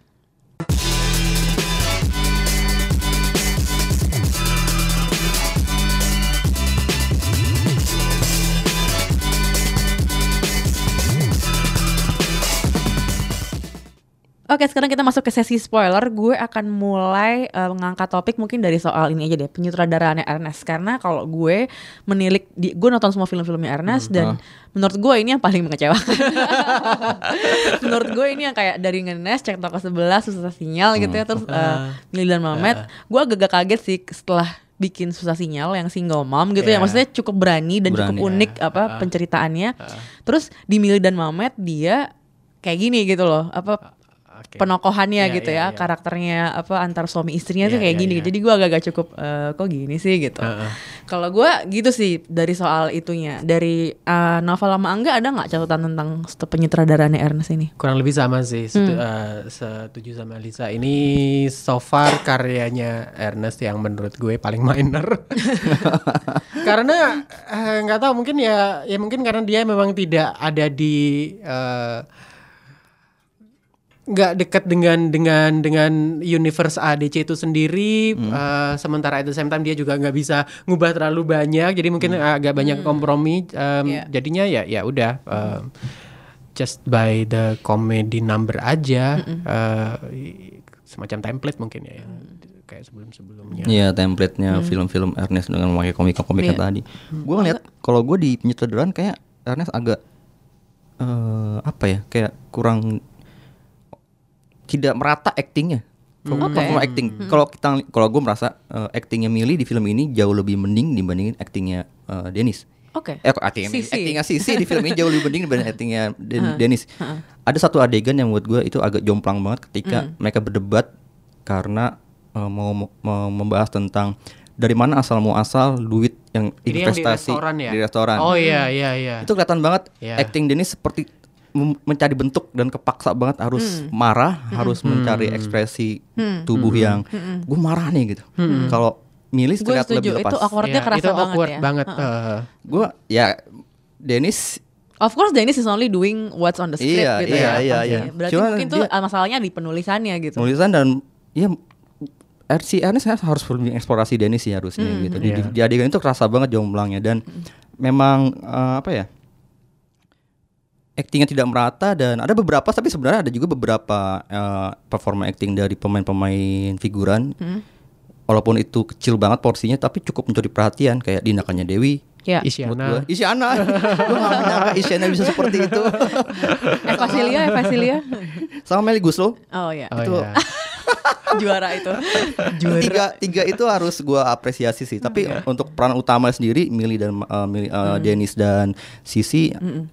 [SPEAKER 1] Oke, sekarang kita masuk ke sesi spoiler. Gue akan mulai eh, mengangkat topik mungkin dari soal ini aja deh, penyutradaraannya Ernest. Karena kalau gue menilik, di, gue nonton semua film-filmnya Ernest dan menurut gue ini yang paling mengecewakan. menurut gue ini yang kayak dari ngenes, cek toko sebelah, susah sinyal gitu ya, terus uh, Mili dan Mamet. Gue agak kaget sih setelah bikin susah sinyal yang single mom gitu ya
[SPEAKER 3] Iya.
[SPEAKER 1] maksudnya cukup berani dan cukup
[SPEAKER 2] Berani,
[SPEAKER 1] unik apa penceritaannya terus di Mili dan Mamet dia kayak gini gitu loh apa
[SPEAKER 3] Oke.
[SPEAKER 1] penokohannya
[SPEAKER 3] Iya,
[SPEAKER 1] gitu
[SPEAKER 3] iya,
[SPEAKER 1] ya
[SPEAKER 3] iya.
[SPEAKER 1] karakternya apa antar suami istrinya tuh
[SPEAKER 3] Iya,
[SPEAKER 1] kayak
[SPEAKER 3] iya,
[SPEAKER 1] gini
[SPEAKER 3] iya.
[SPEAKER 1] jadi gue agak-agak cukup eh, kok gini sih gitu
[SPEAKER 3] Heeh.
[SPEAKER 1] kalau gue gitu sih dari soal itunya dari eh, novel lama angga ada nggak catatan tentang penyutradarannya Ernest ini
[SPEAKER 3] Kurang lebih sama sih, setu-
[SPEAKER 1] Hmm.
[SPEAKER 3] eh, setuju sama Lisa. Ini so far karyanya Ernest yang menurut gue paling minor. karena nggak tahu mungkin ya, ya mungkin karena dia memang tidak ada di eh, nggak dekat dengan dengan dengan universe ADC itu sendiri eh, sementara at the same time dia juga nggak bisa ngubah terlalu banyak jadi mungkin agak banyak kompromi em,
[SPEAKER 1] Iya.
[SPEAKER 3] jadinya ya ya udah em, just by the comedy number aja eh, semacam template mungkin ya yang kayak sebelum sebelumnya
[SPEAKER 2] Iya template-nya film-film Ernest dengan memakai komika-komika
[SPEAKER 1] Iya.
[SPEAKER 2] tadi. Gue ngeliat kalau gue di penyutradaraan kayak Ernest agak eh apa ya kayak kurang tidak merata actingnya. Kalau
[SPEAKER 1] Oke.
[SPEAKER 2] performa acting, kalau kita kalau gue merasa eh, actingnya Millie di film ini jauh lebih mending dibandingin actingnya eh, Dennis.
[SPEAKER 1] oke
[SPEAKER 2] Eh, kok actingnya,
[SPEAKER 1] Sisi.
[SPEAKER 2] actingnya Sisi di film ini jauh lebih mending dibanding actingnya Den- Dennis. Ada satu adegan yang buat gue itu agak jomplang banget ketika
[SPEAKER 1] Hmm.
[SPEAKER 2] mereka berdebat karena eh, mau, mau membahas tentang dari mana asal mau asal duit yang
[SPEAKER 3] Ini yang di
[SPEAKER 2] investasi
[SPEAKER 3] restoran ya?
[SPEAKER 2] di restoran.
[SPEAKER 3] oh iya iya iya
[SPEAKER 2] Itu kelihatan banget
[SPEAKER 3] Iya.
[SPEAKER 2] acting Dennis seperti mencari bentuk dan kepaksa banget harus marah, harus mencari ekspresi tubuh yang gue marah nih gitu. Kalau Milis
[SPEAKER 1] gue
[SPEAKER 2] terlihat
[SPEAKER 1] setuju
[SPEAKER 2] lebih lepas.
[SPEAKER 1] itu awkwardnya
[SPEAKER 3] Iya,
[SPEAKER 1] kerasa
[SPEAKER 3] itu
[SPEAKER 1] banget
[SPEAKER 3] awkward
[SPEAKER 1] ya
[SPEAKER 3] banget
[SPEAKER 1] Heeh.
[SPEAKER 3] eh.
[SPEAKER 2] Gue ya Dennis
[SPEAKER 1] Of course Dennis is only doing what's on the script
[SPEAKER 2] Iya,
[SPEAKER 1] gitu
[SPEAKER 2] iya,
[SPEAKER 1] ya.
[SPEAKER 2] iya, iya.
[SPEAKER 1] Berarti
[SPEAKER 2] Cuma
[SPEAKER 1] mungkin tuh
[SPEAKER 2] dia-
[SPEAKER 1] masalahnya di penulisannya gitu.
[SPEAKER 2] tulisan dan ya si Ernest harus lebih eksplorasi Dennis sih harusnya gitu. Di,
[SPEAKER 3] Iya.
[SPEAKER 2] di adegan itu kerasa banget jomblangnya dan memang eh, apa ya? Actingnya tidak merata dan ada beberapa tapi sebenarnya ada juga beberapa eh, performa acting dari pemain-pemain figuran. Walaupun itu kecil banget porsinya tapi cukup mencuri perhatian kayak tindakannya Dewi.
[SPEAKER 1] Ya.
[SPEAKER 3] Isyana
[SPEAKER 2] gua, Isyana. Gua gak menyangka Isyana bisa seperti itu.
[SPEAKER 1] Eva Cilia, Eva Cilia.
[SPEAKER 2] Sama Meli Guslo.
[SPEAKER 1] Oh ya,
[SPEAKER 3] oh,
[SPEAKER 2] itu-
[SPEAKER 3] iya.
[SPEAKER 1] juara itu.
[SPEAKER 2] tiga tiga itu harus gua apresiasi sih. Tapi untuk peran utama sendiri Millie dan uh, Millie, uh, Dennis dan Sisi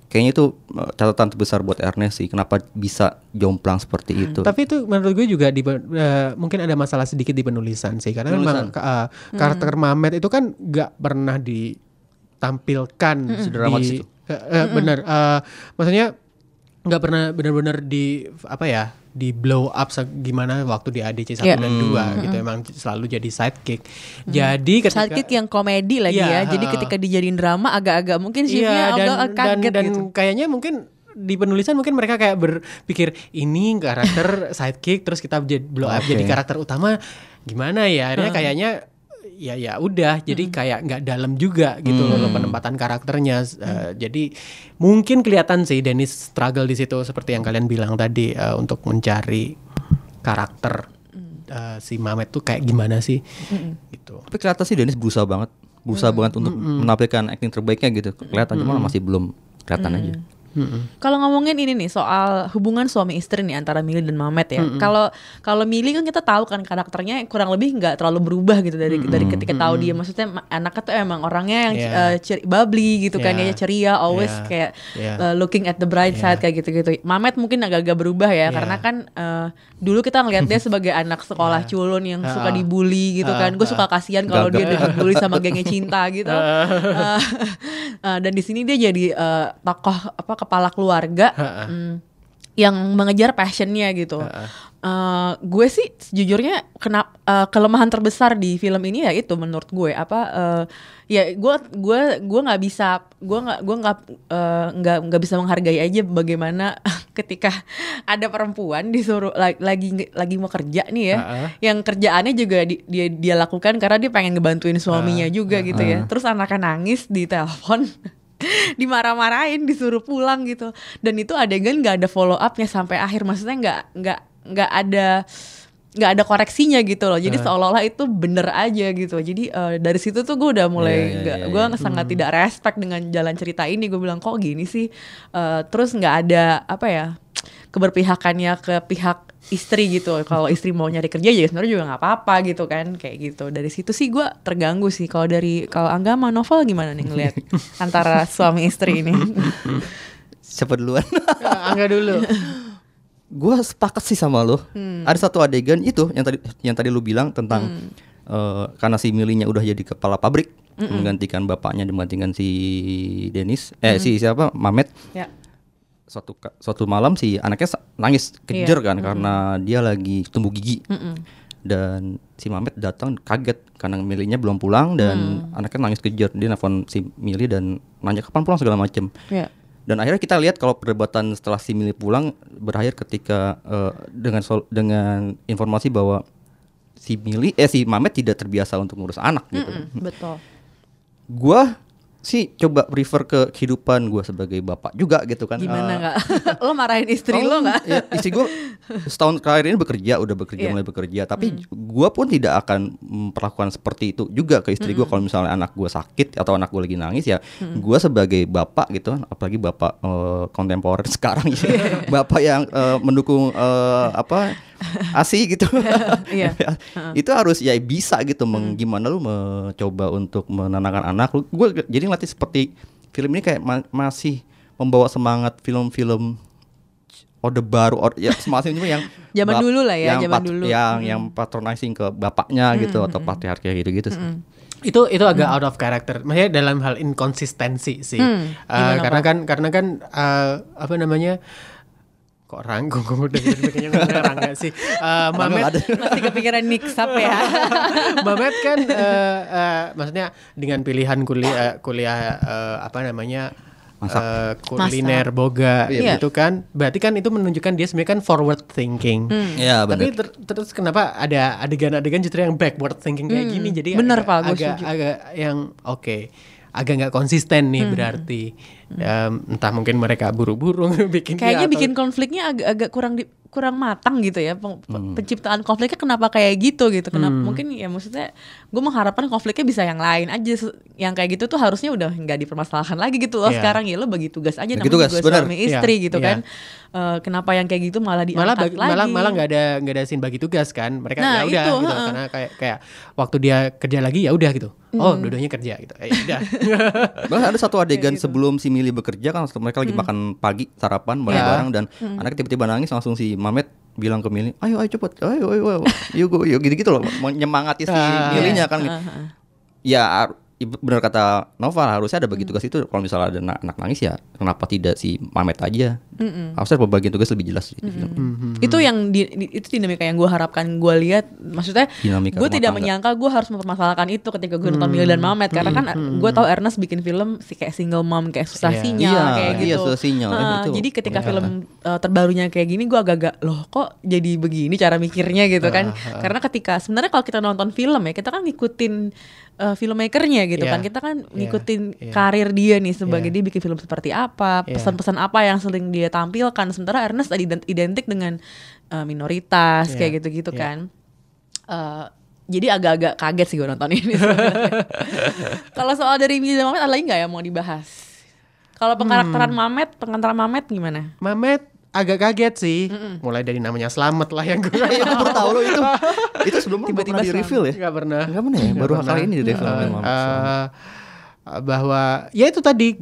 [SPEAKER 2] kayaknya itu uh, catatan terbesar buat Ernest sih. Kenapa bisa jomplang seperti itu?
[SPEAKER 3] Tapi itu menurut gue juga di eh, mungkin ada masalah sedikit di penulisan sih. Karena memang
[SPEAKER 2] Penulisan.
[SPEAKER 3] eh, karakter Mamet itu kan nggak pernah ditampilkan
[SPEAKER 2] Sedramatis
[SPEAKER 3] di
[SPEAKER 2] itu.
[SPEAKER 3] eh, eh, benar eh, maksudnya nggak pernah benar-benar di apa ya di blow up gimana waktu di ADC 1
[SPEAKER 1] Iya.
[SPEAKER 3] dan 2 gitu emang selalu jadi sidekick. Jadi ketika
[SPEAKER 1] Sidekick yang komedi lagi
[SPEAKER 3] Iya,
[SPEAKER 1] ya. Jadi ketika dijadiin drama agak-agak mungkin
[SPEAKER 3] Iya
[SPEAKER 1] shiftnya
[SPEAKER 3] dan,
[SPEAKER 1] agak
[SPEAKER 3] dan,
[SPEAKER 1] kaget
[SPEAKER 3] dan
[SPEAKER 1] gitu.
[SPEAKER 3] kayaknya mungkin di penulisan mungkin mereka kayak berpikir ini karakter sidekick terus kita jadi blow up
[SPEAKER 2] Oke.
[SPEAKER 3] jadi karakter utama gimana ya akhirnya kayaknya ya ya udah. Jadi kayak nggak dalam juga gitu loh penempatan karakternya. Eh, jadi mungkin kelihatan sih Dennis struggle di situ seperti yang kalian bilang tadi eh, untuk mencari karakter eh, si Mamet tuh kayak gimana sih? Gitu.
[SPEAKER 2] Tapi kelihatan sih Dennis berusaha banget. Berusaha banget untuk menampilkan acting terbaiknya gitu. Kelihatan cuma masih belum kelihatan aja
[SPEAKER 1] Kalau ngomongin ini nih soal hubungan suami istri nih antara Mili dan Mamet ya. Kalau kalau Mili kan kita tahu kan karakternya kurang lebih nggak terlalu berubah gitu dari dari ketika tahu dia maksudnya ma- anaknya tuh emang orangnya yang
[SPEAKER 3] Yeah.
[SPEAKER 1] eh, ceri- bubbly gitu kan
[SPEAKER 3] Yeah.
[SPEAKER 1] ya ceria always
[SPEAKER 3] Yeah.
[SPEAKER 1] kayak
[SPEAKER 3] Yeah.
[SPEAKER 1] eh, looking at the bright side kayak gitu-gitu. Mamet mungkin agak-agak berubah ya
[SPEAKER 3] Yeah.
[SPEAKER 1] karena kan eh, dulu kita ngelihat dia sebagai anak sekolah culun yang suka
[SPEAKER 3] Ah.
[SPEAKER 1] dibully gitu kan. Gue suka kasihan kalau dia dibully sama gengnya cinta gitu. Eh, eh, dan di sini dia jadi eh, tokoh apa kepala keluarga mm, yang mengejar passionnya gitu. Eh, gue sih sejujurnya kenapa kelemahan terbesar di film ini ya itu menurut gue. Apa eh, ya gue gue gue nggak bisa gue nggak gue nggak eh, nggak nggak bisa menghargai aja bagaimana ketika ada perempuan disuruh lagi lagi, lagi mau kerja nih ya.
[SPEAKER 3] Uh-uh.
[SPEAKER 1] yang kerjaannya juga di- dia dia lakukan karena dia pengen ngebantuin suaminya juga gitu ya. Terus anaknya nangis di telepon dimarah-marahin disuruh pulang gitu. Dan itu adegan nggak ada follow upnya sampai akhir. Maksudnya nggak nggak nggak ada nggak ada koreksinya gitu loh. Jadi seolah-olah itu bener aja gitu. Jadi eh, dari situ tuh gue udah mulai
[SPEAKER 2] iya,
[SPEAKER 1] nggak
[SPEAKER 2] iya,
[SPEAKER 1] gue sangat tidak respect dengan jalan cerita ini. Gue bilang kok gini sih? Eh, terus nggak ada apa ya keberpihakannya ke pihak istri gitu kalau istri mau nyari kerja ya sebenarnya juga nggak apa-apa gitu kan kayak gitu dari situ sih gue terganggu sih kalau dari kalau Angga sama novel gimana nih ngelihat antara suami istri ini
[SPEAKER 2] Siapa duluan?
[SPEAKER 3] Ya, Angga dulu.
[SPEAKER 2] gue sepakat sih sama lo.
[SPEAKER 1] Hmm.
[SPEAKER 2] Ada satu adegan itu yang tadi yang tadi lu bilang tentang
[SPEAKER 1] Hmm.
[SPEAKER 2] eh, karena si Milinya udah jadi kepala pabrik menggantikan bapaknya menggantikan si Denis eh si siapa Mamet.
[SPEAKER 1] ya
[SPEAKER 2] Suatu suatu malam si anaknya nangis kejer
[SPEAKER 1] Iya.
[SPEAKER 2] kan karena dia lagi tumbuh gigi. Dan si Mamet datang kaget karena Milinya belum pulang dan
[SPEAKER 1] Hmm.
[SPEAKER 2] anaknya nangis kejer. Dia nelfon si Mili dan nanya kapan pulang segala macem
[SPEAKER 1] ya
[SPEAKER 2] dan akhirnya kita lihat kalau perdebatan setelah si Mili pulang berakhir ketika eh, dengan sol- dengan informasi bahwa si Mili eh si Mamet tidak terbiasa untuk ngurus anak gitu.
[SPEAKER 1] Mm, betul
[SPEAKER 2] Gua sih coba refer ke kehidupan gua sebagai bapak juga gitu kan.
[SPEAKER 1] gimana
[SPEAKER 2] Eh,
[SPEAKER 1] nggak? Lo marahin istri
[SPEAKER 2] Oh,
[SPEAKER 1] lo nggak?
[SPEAKER 2] ya, istri gue setahun terakhir ini bekerja, udah bekerja
[SPEAKER 1] Iya.
[SPEAKER 2] mulai bekerja. Tapi gua pun tidak akan memperlakukan seperti itu juga ke istri gua. Kalau misalnya anak gua sakit atau anak gua lagi nangis ya, gua sebagai bapak gitu kan, apalagi bapak eh, kontemporer sekarang ya, bapak yang eh, mendukung eh, apa asi gitu.
[SPEAKER 1] Iya.
[SPEAKER 2] itu harus ya bisa gitu, meng, gimana lu mencoba untuk menenangkan anak lu. Gue jadi ngelatih seperti film ini kayak ma- masih membawa semangat film-film orde baru or, ya semacam itu yang
[SPEAKER 1] Zaman dulu lah ya,
[SPEAKER 2] yang
[SPEAKER 1] zaman dulu.
[SPEAKER 2] yang yang patronizing ke bapaknya gitu atau patriarki gitu gitu
[SPEAKER 3] itu itu agak out of character maksudnya dalam hal inkonsistensi sih
[SPEAKER 1] Hmm, gimana,
[SPEAKER 3] karena
[SPEAKER 1] Pak?
[SPEAKER 3] kan karena kan eh, apa namanya kok rangkung kok udah gitu kayaknya ngomongnya rangga sih. Eh, Mamet
[SPEAKER 1] masih kepikiran mix up ya?
[SPEAKER 3] Mamet kan eh, eh, maksudnya dengan pilihan kuliah kuliah eh, apa namanya
[SPEAKER 2] Masak.
[SPEAKER 3] eh, kuliner boga
[SPEAKER 1] Iya.
[SPEAKER 3] gitu kan. Berarti kan itu menunjukkan dia sebenarnya kan forward thinking.
[SPEAKER 2] Ya
[SPEAKER 3] tapi
[SPEAKER 2] benar
[SPEAKER 3] ter- terus kenapa ada adegan-adegan justru yang backward thinking kayak gini? Jadi
[SPEAKER 1] Hmm. bener,
[SPEAKER 3] agak,
[SPEAKER 1] Pak,
[SPEAKER 3] agak, agak yang oke agak nggak konsisten
[SPEAKER 1] Hmm.
[SPEAKER 3] nih berarti Em, entah mungkin mereka buru-buru bikin dia
[SPEAKER 1] Kayaknya
[SPEAKER 3] atau-
[SPEAKER 1] bikin konfliknya agak-agak kurang di, kurang matang gitu ya. Peng- Penciptaan konfliknya kenapa kayak gitu gitu. Kenapa mungkin ya maksudnya gue mengharapkan konfliknya bisa yang lain aja. Yang kayak gitu tuh harusnya udah nggak dipermasalahkan lagi gitu loh.
[SPEAKER 3] Iya.
[SPEAKER 1] Sekarang ya lo bagi tugas aja
[SPEAKER 2] Bagi
[SPEAKER 1] namanya
[SPEAKER 2] tugas,
[SPEAKER 1] juga suami istri
[SPEAKER 3] Iya,
[SPEAKER 1] gitu
[SPEAKER 3] iya.
[SPEAKER 1] kan. Eh, kenapa yang kayak gitu malah diangkat
[SPEAKER 3] malah bagi,
[SPEAKER 1] lagi?
[SPEAKER 3] malah malah nggak ada nggak ada scene bagi tugas kan mereka
[SPEAKER 1] Nah,
[SPEAKER 3] ya udah
[SPEAKER 1] itu,
[SPEAKER 3] gitu
[SPEAKER 1] heeh.
[SPEAKER 3] karena kayak kayak waktu dia kerja lagi ya udah gitu oh dua-duanya kerja gitu eh, udah
[SPEAKER 2] Bahkan ada satu adegan sebelum si Mili bekerja kan mereka lagi makan pagi sarapan bareng-bareng dan anaknya tiba-tiba nangis langsung si Mamet bilang ke Mili, ayo ayo cepet, ayo ayo ayo, yuk yuk gitu-gitu loh, menyemangati si. Milinya kan. Ya benar kata Nova harusnya ada bagi tugas itu kalau misalnya ada anak, anak nangis ya kenapa tidak si Mamet aja? Harusnya pembagian tugas lebih jelas di film.
[SPEAKER 1] itu yang di, di- itu dinamika yang gue harapkan gue lihat maksudnya gue tidak
[SPEAKER 2] tangga.
[SPEAKER 1] menyangka gue harus mempermasalahkan itu ketika gue nonton Mila dan Mamet karena kan gue tahu Ernest bikin film si kayak single mom kayak susah
[SPEAKER 3] Iya.
[SPEAKER 1] sinyal
[SPEAKER 2] Iya,
[SPEAKER 1] kayak
[SPEAKER 2] iya,
[SPEAKER 1] gitu
[SPEAKER 2] susah sinyal.
[SPEAKER 1] Ah,
[SPEAKER 2] Itu
[SPEAKER 1] jadi ketika
[SPEAKER 2] kelihatan.
[SPEAKER 1] film uh, terbarunya kayak gini gue agak-agak loh kok jadi begini cara mikirnya gitu kan karena ketika sebenarnya kalau kita nonton film ya kita kan ngikutin uh, filmmakernya gitu
[SPEAKER 3] Iya,
[SPEAKER 1] kan kita kan
[SPEAKER 3] iya,
[SPEAKER 1] ngikutin
[SPEAKER 3] iya.
[SPEAKER 1] karir dia nih sebagai
[SPEAKER 3] Iya.
[SPEAKER 1] dia bikin film seperti apa
[SPEAKER 3] Iya.
[SPEAKER 1] pesan-pesan apa yang sering dia tampilkan sementara Ernest tadi ident- identik dengan uh, minoritas
[SPEAKER 3] Iya,
[SPEAKER 1] kayak gitu-gitu
[SPEAKER 3] iya.
[SPEAKER 1] kan Eh, jadi agak-agak kaget sih gue nonton ini kalau soal dari dan Mamet ada lagi nggak yang mau dibahas kalau pengkarakteran
[SPEAKER 3] Hmm.
[SPEAKER 1] Mamet pengkarakteran Mamet gimana
[SPEAKER 3] Mamet agak kaget sih. Mulai dari namanya Selamat lah yang gue
[SPEAKER 2] Iya, baru tahu loh itu. Itu sebelumnya
[SPEAKER 1] Tiba-tiba
[SPEAKER 2] di reveal ya.
[SPEAKER 3] nggak pernah.
[SPEAKER 2] Nggak pernah ya, baru kali ini di reveal memang.
[SPEAKER 3] eh, bahwa ya itu tadi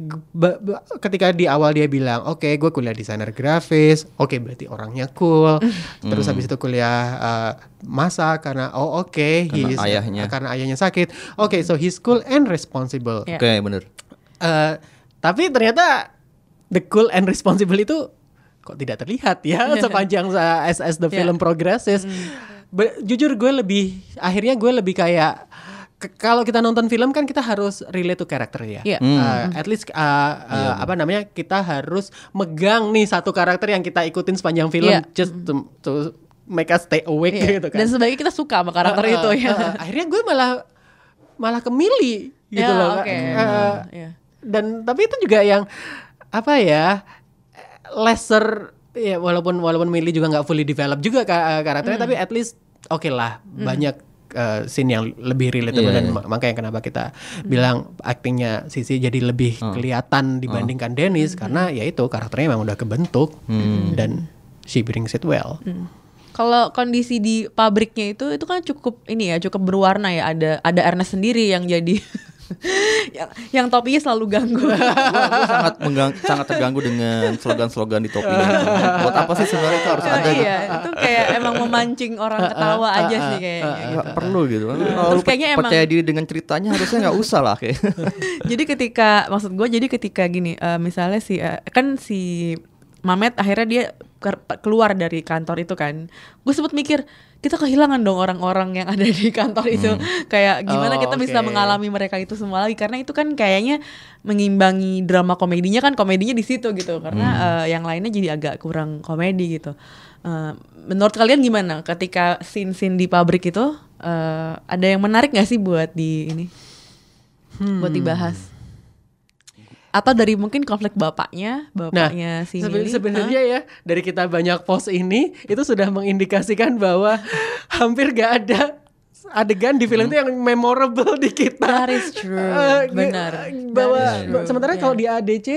[SPEAKER 3] ketika di awal dia bilang oke gue kuliah desainer grafis. Oke berarti orangnya cool. Terus habis itu kuliah eh, masak karena oh oke
[SPEAKER 2] Karena
[SPEAKER 3] he's-
[SPEAKER 2] ayahnya.
[SPEAKER 3] karena ayahnya sakit. Oke so he's cool and responsible.
[SPEAKER 1] Ya.
[SPEAKER 2] Oke, bener.
[SPEAKER 3] Eh, tapi ternyata the cool and responsible itu kok tidak terlihat ya sepanjang as as the
[SPEAKER 1] Iya.
[SPEAKER 3] film progresses. Be- jujur gue lebih akhirnya gue lebih kayak kalau kita nonton film kan kita harus relate to karakter ya.
[SPEAKER 1] Iya.
[SPEAKER 3] Uh, at least uh, uh, apa namanya kita harus megang nih satu karakter yang kita ikutin sepanjang film
[SPEAKER 1] Iya.
[SPEAKER 3] just to, to make us stay awake
[SPEAKER 1] Iya.
[SPEAKER 3] gitu kan.
[SPEAKER 1] Dan sebaiknya kita suka sama karakter
[SPEAKER 3] Uh, uh,
[SPEAKER 1] itu ya.
[SPEAKER 3] uh, akhirnya gue malah malah kemili gitu
[SPEAKER 1] Ya,
[SPEAKER 3] loh.
[SPEAKER 1] oke.
[SPEAKER 3] Uh,
[SPEAKER 1] Iya.
[SPEAKER 3] Dan tapi itu juga yang apa ya lesser ya walaupun walaupun Millie juga nggak fully develop juga ka- karakternya tapi at least oke lah banyak uh, scene yang lebih relatable
[SPEAKER 2] Iya,
[SPEAKER 3] dan ma- makanya kenapa kita bilang aktingnya Sisi jadi lebih kelihatan dibandingkan Dennis karena ya itu karakternya memang udah kebentuk dan she brings it well.
[SPEAKER 1] Kalau kondisi di pabriknya itu itu kan cukup ini ya cukup berwarna ya ada ada Ernest sendiri yang jadi yang, yang topinya selalu ganggu.
[SPEAKER 2] Gua sangat menggang, sangat terganggu dengan slogan-slogan di topinya. Buat apa sih sebenarnya itu harus ada gitu?
[SPEAKER 1] iya, itu kayak emang memancing orang ketawa aja sih kayaknya. gitu.
[SPEAKER 2] Nggak perlu gitu. Kalau
[SPEAKER 1] Terus kayaknya emang-
[SPEAKER 2] percaya diri dengan ceritanya harusnya nggak usah lah kayak.
[SPEAKER 1] jadi ketika maksud gue jadi ketika gini eh, misalnya si eh, kan si Mamet akhirnya dia keluar dari kantor itu kan gue sempet mikir kita kehilangan dong orang-orang yang ada di kantor itu. Kayak gimana
[SPEAKER 3] Oh,
[SPEAKER 1] kita bisa
[SPEAKER 3] oke.
[SPEAKER 1] mengalami mereka itu semua lagi. Karena itu kan kayaknya mengimbangi drama komedinya kan komedinya di situ gitu. Karena eh, yang lainnya jadi agak kurang komedi gitu. Eh, menurut kalian gimana ketika scene-scene di pabrik itu eh, ada yang menarik gak sih buat di ini? Buat dibahas atau dari mungkin konflik bapaknya
[SPEAKER 3] Nah,
[SPEAKER 1] bapaknya si
[SPEAKER 3] sebe-
[SPEAKER 1] Millie,
[SPEAKER 3] sebenarnya ya dari kita banyak post ini itu sudah mengindikasikan bahwa hampir gak ada adegan di film itu yang memorable di kita.
[SPEAKER 1] That is true.
[SPEAKER 3] Eh,
[SPEAKER 1] Benar.
[SPEAKER 3] Bahwa
[SPEAKER 1] That is true.
[SPEAKER 3] sementara
[SPEAKER 1] Yeah.
[SPEAKER 3] kalau di ADC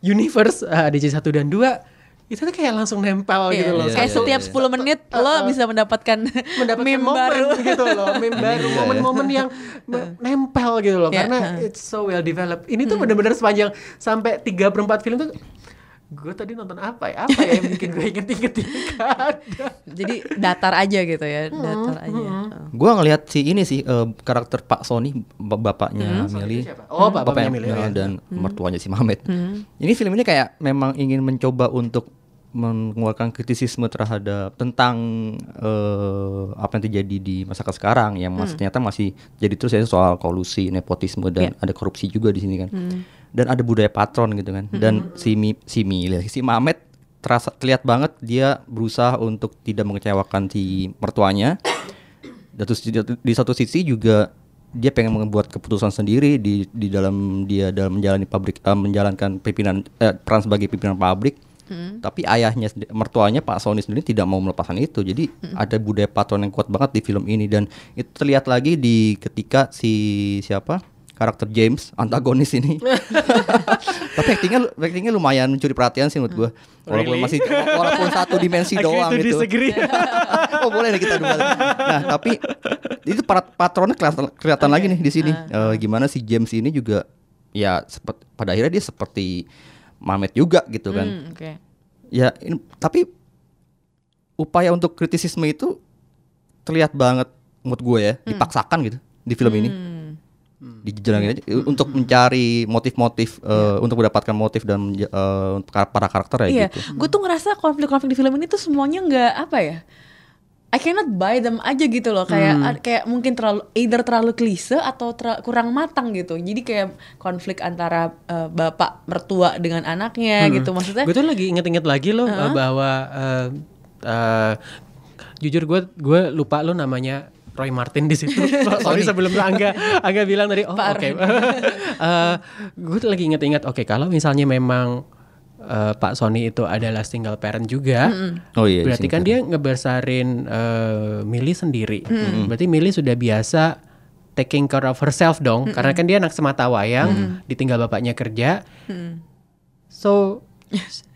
[SPEAKER 3] Universe eh, ADC 1 dan 2 itu tuh kayak langsung nempel
[SPEAKER 1] Iya,
[SPEAKER 3] gitu loh.
[SPEAKER 1] kayak
[SPEAKER 2] Iya,
[SPEAKER 1] setiap
[SPEAKER 2] iya.
[SPEAKER 1] 10 menit lo bisa mendapatkan
[SPEAKER 3] mendapatkan
[SPEAKER 1] meme
[SPEAKER 3] momen
[SPEAKER 1] baru
[SPEAKER 3] gitu loh, meme baru,
[SPEAKER 2] iya.
[SPEAKER 3] momen-momen yang nempel gitu loh,
[SPEAKER 1] Iya,
[SPEAKER 3] karena it's so well developed. Ini tuh benar-benar sepanjang sampai 3 per 4 film tuh gue tadi nonton apa ya? Apa ya yang bikin gue inget-inget
[SPEAKER 1] jadi datar aja gitu ya datar aja Oh.
[SPEAKER 2] Gua ngelihat si ini sih eh, karakter Pak Sony bap- bapaknya Meli.
[SPEAKER 3] siapa? Oh, bapaknya Millie,
[SPEAKER 2] eh,
[SPEAKER 3] ya.
[SPEAKER 2] dan mertuanya si Mamet. Ini film ini kayak memang ingin mencoba untuk mengeluarkan kritisisme terhadap tentang eh, apa yang terjadi di masyarakat sekarang yang masih ternyata masih jadi terus ya soal kolusi, nepotisme dan
[SPEAKER 1] Iya.
[SPEAKER 2] ada korupsi juga di sini kan. Dan ada budaya patron gitu kan. Dan si Mi, si Mili, si Mamet terasa terlihat banget dia berusaha untuk tidak mengecewakan si mertuanya. Dan terus di, di satu sisi juga dia pengen membuat keputusan sendiri di di dalam dia dalam menjalani pabrik eh, menjalankan pimpinan eh, peran sebagai pimpinan pabrik. Tapi ayahnya mertuanya Pak Sony sendiri tidak mau melepaskan itu. Jadi ada budaya patron yang kuat banget di film ini dan itu terlihat lagi di ketika si siapa karakter James antagonis ini. Tapi aktingnya aktingnya lumayan mencuri perhatian sih menurut gua. Walaupun
[SPEAKER 3] Really?
[SPEAKER 2] masih walaupun satu dimensi doang gitu. oh boleh nih kita dulu. Nah tapi itu patronnya kelihatan, kelihatan lagi nih di sini. Eh, gimana si James ini juga ya sepet, pada akhirnya dia seperti Mamet juga gitu kan.
[SPEAKER 1] Hmm, oke
[SPEAKER 2] Ya ini, tapi upaya untuk kritisisme itu terlihat banget menurut gue ya dipaksakan gitu di film ini. Dijalani aja. Eh, untuk mencari motif-motif eh, untuk mendapatkan motif dan eh, kar- para karakter ya
[SPEAKER 1] iya.
[SPEAKER 2] gitu.
[SPEAKER 1] gue tuh ngerasa konflik-konflik di film ini tuh semuanya nggak apa ya I cannot buy them aja gitu loh. Kayak ad- kayak mungkin terlalu either terlalu klise atau ter- kurang matang gitu. Jadi kayak konflik antara eh, bapak mertua dengan anaknya gitu. Maksudnya
[SPEAKER 3] Gue tuh lagi inget-inget lagi loh uh, bahwa uh, uh, jujur gue gue lupa lo namanya Roy Martin di situ. Sorry sebelum Angga Angga bilang tadi oh oke. Eh, gue tuh lagi inget-inget oke kalau misalnya memang uh, Pak Sony itu adalah single parent juga.
[SPEAKER 2] Oh iya.
[SPEAKER 3] Berarti
[SPEAKER 2] sini
[SPEAKER 3] kan dia ngebesarin uh, Millie sendiri. Berarti Millie sudah biasa taking care of herself dong, karena kan dia anak semata wayang, ditinggal bapaknya kerja. So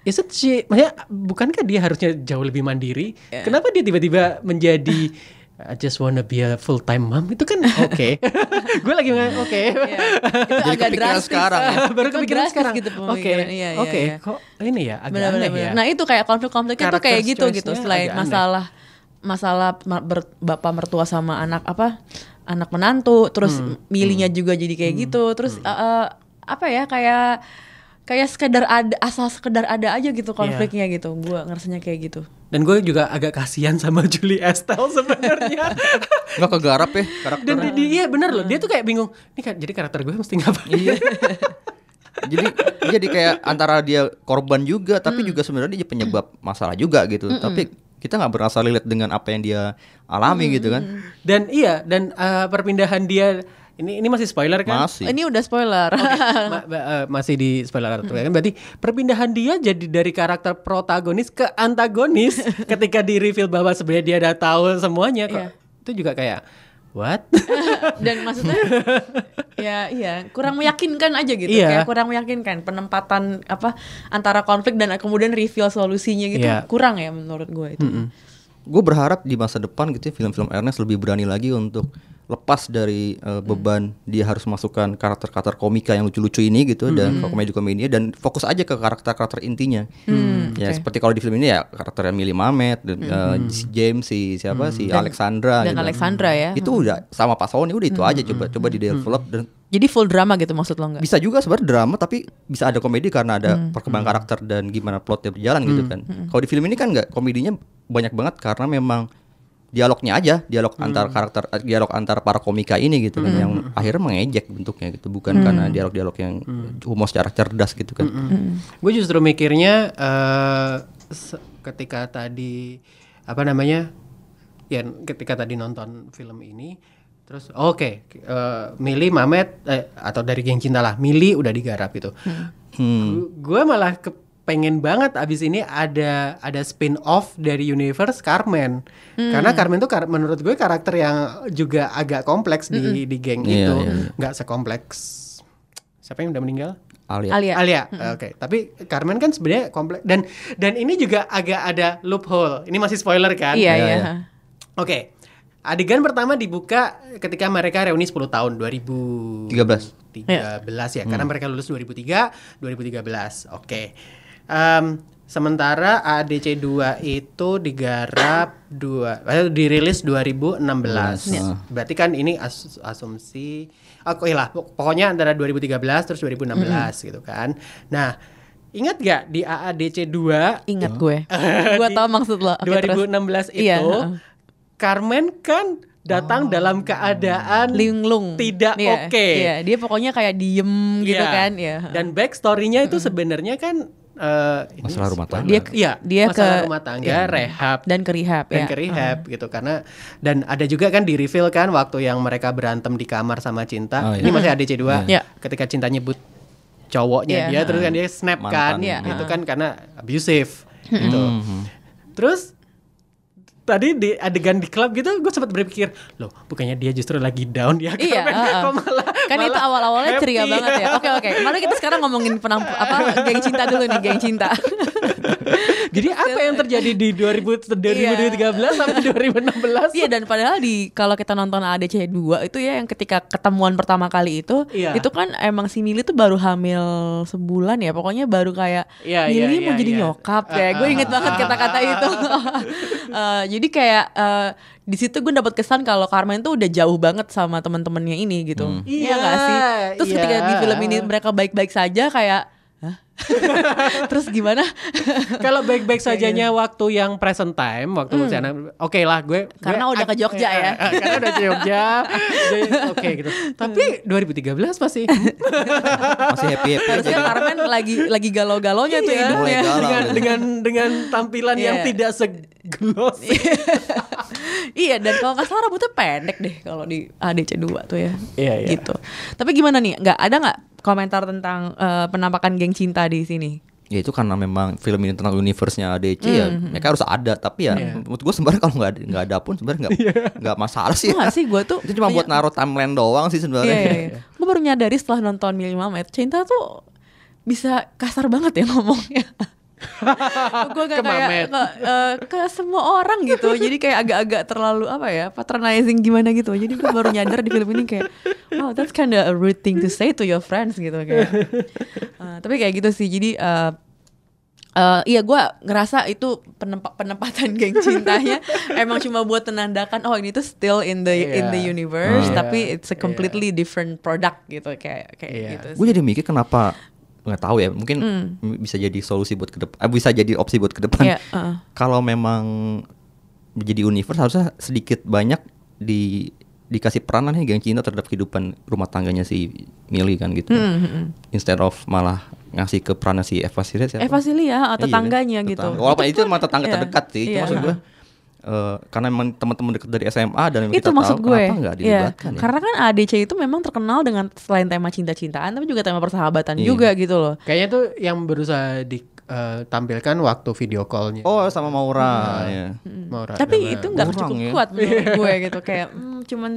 [SPEAKER 3] is it she maksudnya bukankah dia harusnya jauh lebih mandiri? Kenapa dia tiba-tiba menjadi I just wanna be a full time mom itu kan oke. Gue lagi nggak oke.
[SPEAKER 1] Iya. itu
[SPEAKER 2] Jadi
[SPEAKER 1] agak
[SPEAKER 2] kepikiran
[SPEAKER 1] drastis
[SPEAKER 2] sekarang ya?
[SPEAKER 3] Baru
[SPEAKER 1] Itu
[SPEAKER 3] kepikiran sekarang.
[SPEAKER 1] gitu
[SPEAKER 3] Oke.
[SPEAKER 1] pemikiran. Iya, iya,
[SPEAKER 3] Oke.
[SPEAKER 1] iya.
[SPEAKER 3] Kok ini ya agak
[SPEAKER 1] benar,
[SPEAKER 3] aneh
[SPEAKER 1] benar,
[SPEAKER 3] ya.
[SPEAKER 1] Nah itu kayak konflik-konfliknya tuh kayak gitu gitu selain
[SPEAKER 3] aneh.
[SPEAKER 1] masalah masalah ma- ber- bapak mertua sama anak apa anak menantu terus
[SPEAKER 3] Hmm.
[SPEAKER 1] milinya juga jadi kayak gitu terus eh, eh, apa ya kayak kayak sekedar ada asal sekedar ada aja gitu konfliknya gitu. Gua ngerasanya kayak gitu.
[SPEAKER 3] Dan gue juga agak kasihan sama Julie Estelle sebenarnya.
[SPEAKER 2] Nggak kegarap ya
[SPEAKER 3] Dan
[SPEAKER 2] karakternya.
[SPEAKER 3] di- di- iya bener loh, dia tuh kayak bingung. Ini kan jadi karakter gue mesti ngapain?
[SPEAKER 2] Iya. jadi jadi kayak antara dia korban juga tapi juga sebenarnya dia penyebab masalah juga gitu. Tapi kita nggak berasa relate dengan apa yang dia alami gitu kan.
[SPEAKER 3] Dan iya, dan eh, perpindahan dia ini ini masih spoiler kan?
[SPEAKER 2] Masih.
[SPEAKER 1] Ini udah spoiler.
[SPEAKER 3] Ma- ba- eh, masih di spoiler alert kan berarti perpindahan dia jadi dari karakter protagonis ke antagonis ketika di reveal bahwa sebenarnya dia udah tahu semuanya kok
[SPEAKER 1] Iya.
[SPEAKER 3] itu juga kayak what
[SPEAKER 1] Dan maksudnya ya iya kurang meyakinkan aja gitu
[SPEAKER 3] Iya.
[SPEAKER 1] kayak kurang meyakinkan penempatan apa antara konflik dan kemudian reveal solusinya gitu
[SPEAKER 3] Iya.
[SPEAKER 1] kurang ya menurut gue itu.
[SPEAKER 2] Gue berharap di masa depan gitu ya, film-film Ernest lebih berani lagi untuk lepas dari uh, beban dia harus masukkan karakter-karakter komika yang lucu-lucu ini gitu dan komedi-komedinya dan fokus aja ke karakter-karakter intinya. ya seperti kalau di film ini ya karakternya Millie Mamet dan uh, si James si siapa si Alexandra
[SPEAKER 1] dan
[SPEAKER 2] gitu.
[SPEAKER 1] Alexandra ya.
[SPEAKER 2] Itu udah sama Pak Sony udah itu aja coba coba di develop dan
[SPEAKER 1] Jadi full drama gitu maksud lo nggak?
[SPEAKER 2] bisa juga sebenarnya drama tapi bisa ada komedi karena ada perkembangan karakter dan gimana plotnya berjalan gitu kan. Kalau di film ini kan nggak komedinya banyak banget karena memang dialognya aja, dialog antar karakter, eh, dialog antar para komika ini gitu kan yang akhirnya mengejek bentuknya gitu, bukan karena dialog-dialog yang humor secara cerdas gitu kan.
[SPEAKER 3] gue justru mikirnya eh, se- ketika tadi apa namanya ya ketika tadi nonton film ini terus oke eh, Mili Mamet eh, atau dari geng cinta lah Mili udah digarap gitu.
[SPEAKER 2] Hmm.
[SPEAKER 3] gue malah kepengen banget abis ini ada ada spin off dari universe Carmen karena Carmen tuh kar- menurut gue karakter yang juga agak kompleks di di geng
[SPEAKER 2] Iya,
[SPEAKER 3] itu
[SPEAKER 2] iya, iya.
[SPEAKER 3] nggak sekompleks siapa yang udah meninggal
[SPEAKER 2] Alia.
[SPEAKER 1] Alia.
[SPEAKER 3] Alia, oke. Tapi Carmen kan sebenarnya kompleks dan dan ini juga agak ada loophole. Ini masih spoiler kan?
[SPEAKER 1] Iya
[SPEAKER 2] Iya,
[SPEAKER 1] iya.
[SPEAKER 2] iya.
[SPEAKER 3] Oke. Adegan pertama dibuka ketika mereka reuni 10 tahun 2013
[SPEAKER 2] 13.
[SPEAKER 3] ya karena mereka lulus 2003 2013. Oke. Em, sementara ADC 2 itu digarap dua eh, dirilis 2016.
[SPEAKER 2] Iya.
[SPEAKER 3] Berarti kan ini as- asumsi oh iya lah pok- pokoknya antara 2013 terus 2016 gitu kan. Nah, ingat gak di AADC 2
[SPEAKER 1] Ingat gue. gue tau maksud lo. Oke, terus.
[SPEAKER 3] 2016 itu
[SPEAKER 1] Iya.
[SPEAKER 3] Carmen kan datang dalam keadaan
[SPEAKER 1] linglung
[SPEAKER 3] tidak
[SPEAKER 1] Iya,
[SPEAKER 3] oke.
[SPEAKER 1] Iya, dia pokoknya kayak diem gitu
[SPEAKER 3] Iya.
[SPEAKER 1] kan, ya.
[SPEAKER 3] Dan backstory-nya itu sebenarnya kan eh, ini
[SPEAKER 2] Masalah rumah tangga.
[SPEAKER 1] Dia
[SPEAKER 3] Iya,
[SPEAKER 1] dia
[SPEAKER 3] masalah
[SPEAKER 1] ke
[SPEAKER 3] rumah tangga,
[SPEAKER 1] iya.
[SPEAKER 3] rehab
[SPEAKER 1] dan ke rehab
[SPEAKER 3] dan
[SPEAKER 1] ya.
[SPEAKER 3] ke rehab gitu karena dan ada juga kan di reveal kan waktu yang mereka berantem di kamar sama cinta.
[SPEAKER 2] Oh, iya.
[SPEAKER 3] Ini masih ADC 2
[SPEAKER 1] Iya.
[SPEAKER 3] ketika cinta nyebut cowoknya
[SPEAKER 1] Iya.
[SPEAKER 3] dia terus kan dia snap kan.
[SPEAKER 1] Iya.
[SPEAKER 3] Itu kan karena abusive gitu. Terus tadi di adegan di klub gitu gue sempat berpikir loh bukannya dia justru lagi down ya
[SPEAKER 1] Iya, heeh.
[SPEAKER 3] kok malah
[SPEAKER 1] kan itu
[SPEAKER 3] malah
[SPEAKER 1] awal-awalnya ceria
[SPEAKER 3] happy?
[SPEAKER 1] banget ya. Oke oke. Mari kita sekarang ngomongin penamp apa geng cinta dulu nih, geng cinta.
[SPEAKER 3] Jadi apa yang terjadi di 2000 2013 sampai 2016?
[SPEAKER 1] Iya dan padahal di kalau kita nonton ADC 2 itu ya yang ketika ketemuan pertama kali itu
[SPEAKER 3] Iya.
[SPEAKER 1] itu kan emang si Mili tuh baru hamil sebulan ya pokoknya baru kayak
[SPEAKER 3] Iya,
[SPEAKER 1] Mili
[SPEAKER 3] iya,
[SPEAKER 1] mau
[SPEAKER 3] iya,
[SPEAKER 1] jadi
[SPEAKER 3] iya.
[SPEAKER 1] nyokap kayak
[SPEAKER 3] Ah,
[SPEAKER 1] gue
[SPEAKER 3] ah,
[SPEAKER 1] inget banget
[SPEAKER 3] ah,
[SPEAKER 1] kata-kata
[SPEAKER 3] ah,
[SPEAKER 1] itu Eh, jadi kayak eh, di situ gue dapat kesan kalau Carmen tuh udah jauh banget sama teman-temannya ini gitu
[SPEAKER 3] Iya,
[SPEAKER 1] nggak sih terus ketika di
[SPEAKER 3] iya.
[SPEAKER 1] film ini mereka baik-baik saja kayak? terus gimana
[SPEAKER 3] Kalau baik-baik sajanya waktu yang present time, waktu usia anak, oke lah gue.
[SPEAKER 1] Hmm. Karena
[SPEAKER 3] gue
[SPEAKER 1] udah ke Jogja ya.
[SPEAKER 3] eh, Karena udah ke Jogja. Jadi, oke gitu. Tapi 2013 masih.
[SPEAKER 2] Masih happy happy.
[SPEAKER 1] Harusnya Carmen lagi lagi galau-galaunya tuh
[SPEAKER 3] Iya.
[SPEAKER 1] hidupnya
[SPEAKER 2] Mulai galau.
[SPEAKER 3] dengan dengan dengan tampilan yang
[SPEAKER 1] Iya.
[SPEAKER 3] tidak seglossy.
[SPEAKER 1] iya dan kalau nggak salah rambutnya pendek deh kalau di ADC 2 tuh ya.
[SPEAKER 3] Iya, iya.
[SPEAKER 1] Gitu. Tapi gimana nih? Nggak ada nggak komentar tentang eh, penampakan geng cinta di sini?
[SPEAKER 2] Ya itu karena memang film ini tentang universe-nya ADC ya mereka harus ada tapi ya menurut gue sebenarnya kalau nggak ada nggak ada pun sebenarnya nggak nggak masalah sih.
[SPEAKER 1] Nggak sih gue tuh.
[SPEAKER 2] Itu cuma buat naruh timeline doang sih
[SPEAKER 1] Iya,
[SPEAKER 2] sebenarnya.
[SPEAKER 1] iya, iya. Gue baru nyadari setelah nonton Mili Mamet, cinta tuh bisa kasar banget ya ngomongnya. Gue gak
[SPEAKER 3] Ke
[SPEAKER 1] kayak ke, eh, ke semua orang gitu. Jadi kayak agak-agak terlalu apa ya patronizing gimana gitu. Jadi gue baru nyadar di film ini kayak wow that's kinda a rude thing to say to your friends gitu kayak. Eh, tapi kayak gitu sih. Jadi eh, eh, iya gue ngerasa itu penempa- penempatan geng cintanya emang cuma buat menandakan oh ini tuh still in the in the
[SPEAKER 3] Iya.
[SPEAKER 1] universe
[SPEAKER 3] Iya.
[SPEAKER 1] tapi it's a completely different product gitu kayak kayak
[SPEAKER 3] Iya.
[SPEAKER 1] gitu
[SPEAKER 2] Gue jadi mikir kenapa nggak tahu ya mungkin m- bisa jadi solusi buat ke depan bisa jadi opsi buat ke depan
[SPEAKER 1] Hmm. Iya, heeh.
[SPEAKER 2] kalau memang menjadi universe harusnya sedikit banyak di dikasih peranan ya geng Cina terhadap kehidupan rumah tangganya si Millie kan gitu
[SPEAKER 1] Hmm,
[SPEAKER 2] instead of malah ngasih ke peranan si Eva Siria siapa?
[SPEAKER 1] Eva Silia,
[SPEAKER 2] Iya,
[SPEAKER 1] tetangganya gitu.
[SPEAKER 2] tetangga. Walaupun itu,
[SPEAKER 1] pun-
[SPEAKER 2] emang tetangga
[SPEAKER 1] iya,
[SPEAKER 2] terdekat sih cuma
[SPEAKER 1] iya,
[SPEAKER 2] maksud gue eh, karena memang teman-teman dekat dari SMA dan
[SPEAKER 1] itu
[SPEAKER 2] kita
[SPEAKER 1] maksud
[SPEAKER 2] tahu
[SPEAKER 1] gue.
[SPEAKER 2] kenapa nggak
[SPEAKER 1] Iya,
[SPEAKER 2] dilibatkan ya?
[SPEAKER 1] Karena kan ADC itu memang terkenal dengan selain tema cinta-cintaan tapi juga tema persahabatan
[SPEAKER 2] Iya.
[SPEAKER 1] juga gitu loh.
[SPEAKER 3] Kayaknya tuh yang berusaha ditampilkan waktu video callnya.
[SPEAKER 2] oh sama Maura ya
[SPEAKER 3] Maura
[SPEAKER 1] tapi
[SPEAKER 3] sama-
[SPEAKER 1] itu nggak cukup
[SPEAKER 2] ya.
[SPEAKER 1] kuat menurut gue gitu. Kayak hmm, cuman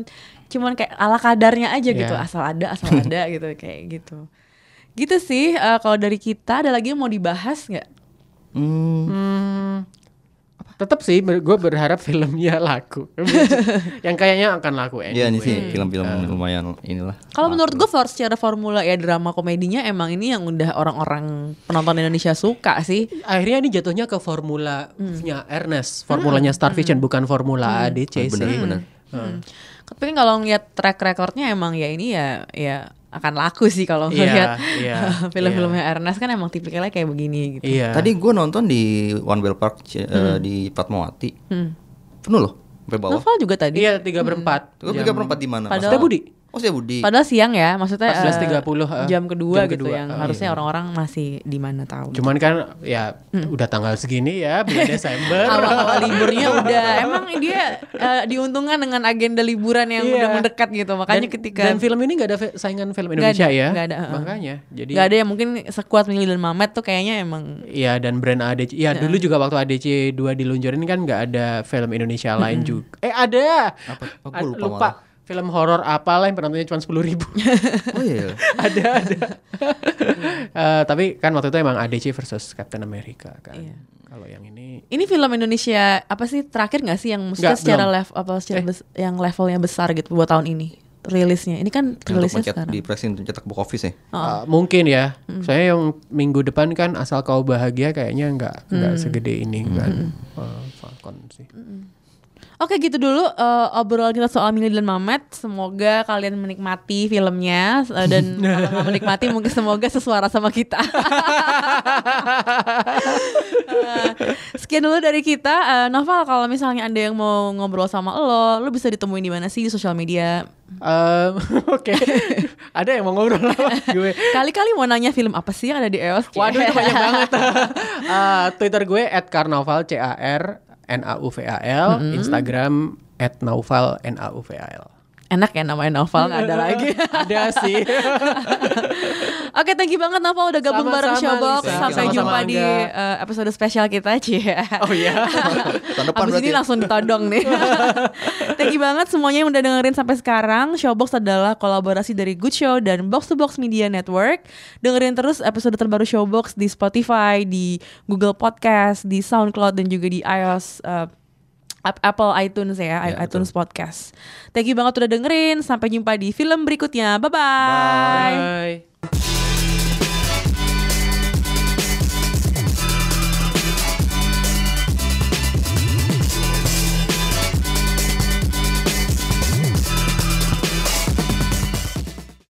[SPEAKER 1] cuman kayak ala kadarnya aja gitu.
[SPEAKER 3] Iya.
[SPEAKER 1] asal ada asal ada gitu kayak gitu. Gitu sih eh, kalau dari kita ada lagi yang mau dibahas nggak?
[SPEAKER 2] Hmm,
[SPEAKER 3] Hmm, tetap sih gue berharap filmnya laku. yang kayaknya akan laku
[SPEAKER 2] Iya ini
[SPEAKER 3] anyway.
[SPEAKER 2] sih film-film lumayan inilah.
[SPEAKER 1] Kalau menurut gue for secara formula ya drama komedinya emang ini yang udah orang-orang penonton Indonesia suka sih.
[SPEAKER 3] Akhirnya ini jatuhnya ke formulanya Ernest, formulanya Star Vision bukan formula ADC
[SPEAKER 2] Oh, bener,
[SPEAKER 3] sih.
[SPEAKER 2] bener.
[SPEAKER 3] Hmm.
[SPEAKER 1] tapi kan kalau ngeliat track recordnya emang ya ini ya ya akan laku sih kalau
[SPEAKER 3] Iya,
[SPEAKER 1] ngeliat
[SPEAKER 3] iya,
[SPEAKER 1] film-filmnya Ernest kan emang tipikalnya kayak begini gitu
[SPEAKER 3] Iya.
[SPEAKER 2] tadi gue nonton di One Bell Park eh, di Fatmawati
[SPEAKER 1] Hmm.
[SPEAKER 2] penuh loh sampai bawah
[SPEAKER 1] Novel juga tadi
[SPEAKER 3] Iya tiga berempat.
[SPEAKER 2] Gue tiga perempat di mana?
[SPEAKER 1] Padahal-?
[SPEAKER 3] Budi.
[SPEAKER 2] Oh saya Budi.
[SPEAKER 1] Padahal siang ya, maksudnya eh,
[SPEAKER 3] 14.30, eh.
[SPEAKER 1] jam kedua
[SPEAKER 3] Jam
[SPEAKER 1] gitu
[SPEAKER 3] kedua,
[SPEAKER 1] yang
[SPEAKER 3] eh,
[SPEAKER 1] harusnya
[SPEAKER 3] iya.
[SPEAKER 1] orang-orang masih di mana tahu.
[SPEAKER 3] Cuman kan ya udah tanggal segini ya bulan Desember.
[SPEAKER 1] awal-awal liburnya udah emang dia eh, diuntungkan dengan agenda liburan yang
[SPEAKER 3] Iya.
[SPEAKER 1] udah mendekat gitu. Makanya
[SPEAKER 3] dan,
[SPEAKER 1] ketika
[SPEAKER 3] dan film ini nggak ada saingan film Indonesia
[SPEAKER 1] ada,
[SPEAKER 3] ya.
[SPEAKER 1] nggak ada, heeh.
[SPEAKER 3] Makanya jadi
[SPEAKER 1] nggak ada yang mungkin sekuat Mili dan Mamet tuh kayaknya emang
[SPEAKER 3] Iya dan brand ADC. Ya dulu juga waktu ADC 2 diluncurin kan nggak ada film Indonesia lain juga. Eh ada.
[SPEAKER 2] Apa? Aku lupa
[SPEAKER 3] lupa. Film horor apa lah yang penontonnya cuma sepuluh ribu.
[SPEAKER 2] Oh iya.
[SPEAKER 3] ada ada. Eh, tapi kan waktu itu emang ADC versus Captain America kan.
[SPEAKER 1] Iya.
[SPEAKER 3] Kalau yang ini
[SPEAKER 1] ini film Indonesia apa sih terakhir nggak sih yang maksudnya
[SPEAKER 3] Nggak,
[SPEAKER 1] secara
[SPEAKER 3] belum.
[SPEAKER 1] level apa secara
[SPEAKER 3] Eh.
[SPEAKER 1] bes- yang levelnya besar gitu buat tahun ini rilisnya. Ini kan
[SPEAKER 2] Untuk
[SPEAKER 1] rilisnya
[SPEAKER 2] mencet,
[SPEAKER 1] sekarang.
[SPEAKER 2] di pressin cetak box office ya.
[SPEAKER 3] Uh, mungkin ya. Saya yang minggu depan kan asal kau bahagia kayaknya nggak nggak segede ini kan. Uh, Falcon sih.
[SPEAKER 1] Oke gitu dulu eh, obrolan kita soal Mili dan Mamet. Semoga kalian menikmati filmnya eh, dan kalau menikmati mungkin semoga sesuara sama kita. Eh, sekian dulu dari kita. Eh, Noval kalau misalnya ada yang mau ngobrol sama lo, lo bisa ditemuin di mana sih di sosial media?
[SPEAKER 3] Um, Oke, ada yang mau ngobrol sama gue.
[SPEAKER 1] Kali-kali mau nanya film apa sih yang ada di EOS?
[SPEAKER 3] Waduh itu banyak banget. Uh, Twitter gue @karnaval c a r n a u v a l, Instagram @naufal n a u v a l.
[SPEAKER 1] Enak ya namanya Noval nggak ada lagi.
[SPEAKER 3] ada sih.
[SPEAKER 1] Oke, thank you banget Noval udah gabung bareng
[SPEAKER 3] Sama-sama,
[SPEAKER 1] Showbox. Sampai
[SPEAKER 3] Sama-sama,
[SPEAKER 1] jumpa di
[SPEAKER 3] Angga.
[SPEAKER 1] eh, episode spesial kita, Cie.
[SPEAKER 3] Oh iya.
[SPEAKER 2] Tahun depan
[SPEAKER 1] Abis ini langsung ditodong nih. Thank you banget semuanya yang udah dengerin sampai sekarang. Showbox adalah kolaborasi dari Good Show dan Box to Box Media Network. Dengerin terus episode terbaru Showbox di Spotify, di Google Podcast, di SoundCloud dan juga di iOS uh, Apple iTunes ya,
[SPEAKER 2] Ya,
[SPEAKER 1] iTunes Podcast. Thank you banget udah dengerin. Sampai jumpa di film berikutnya. Bye-bye.
[SPEAKER 3] Bye.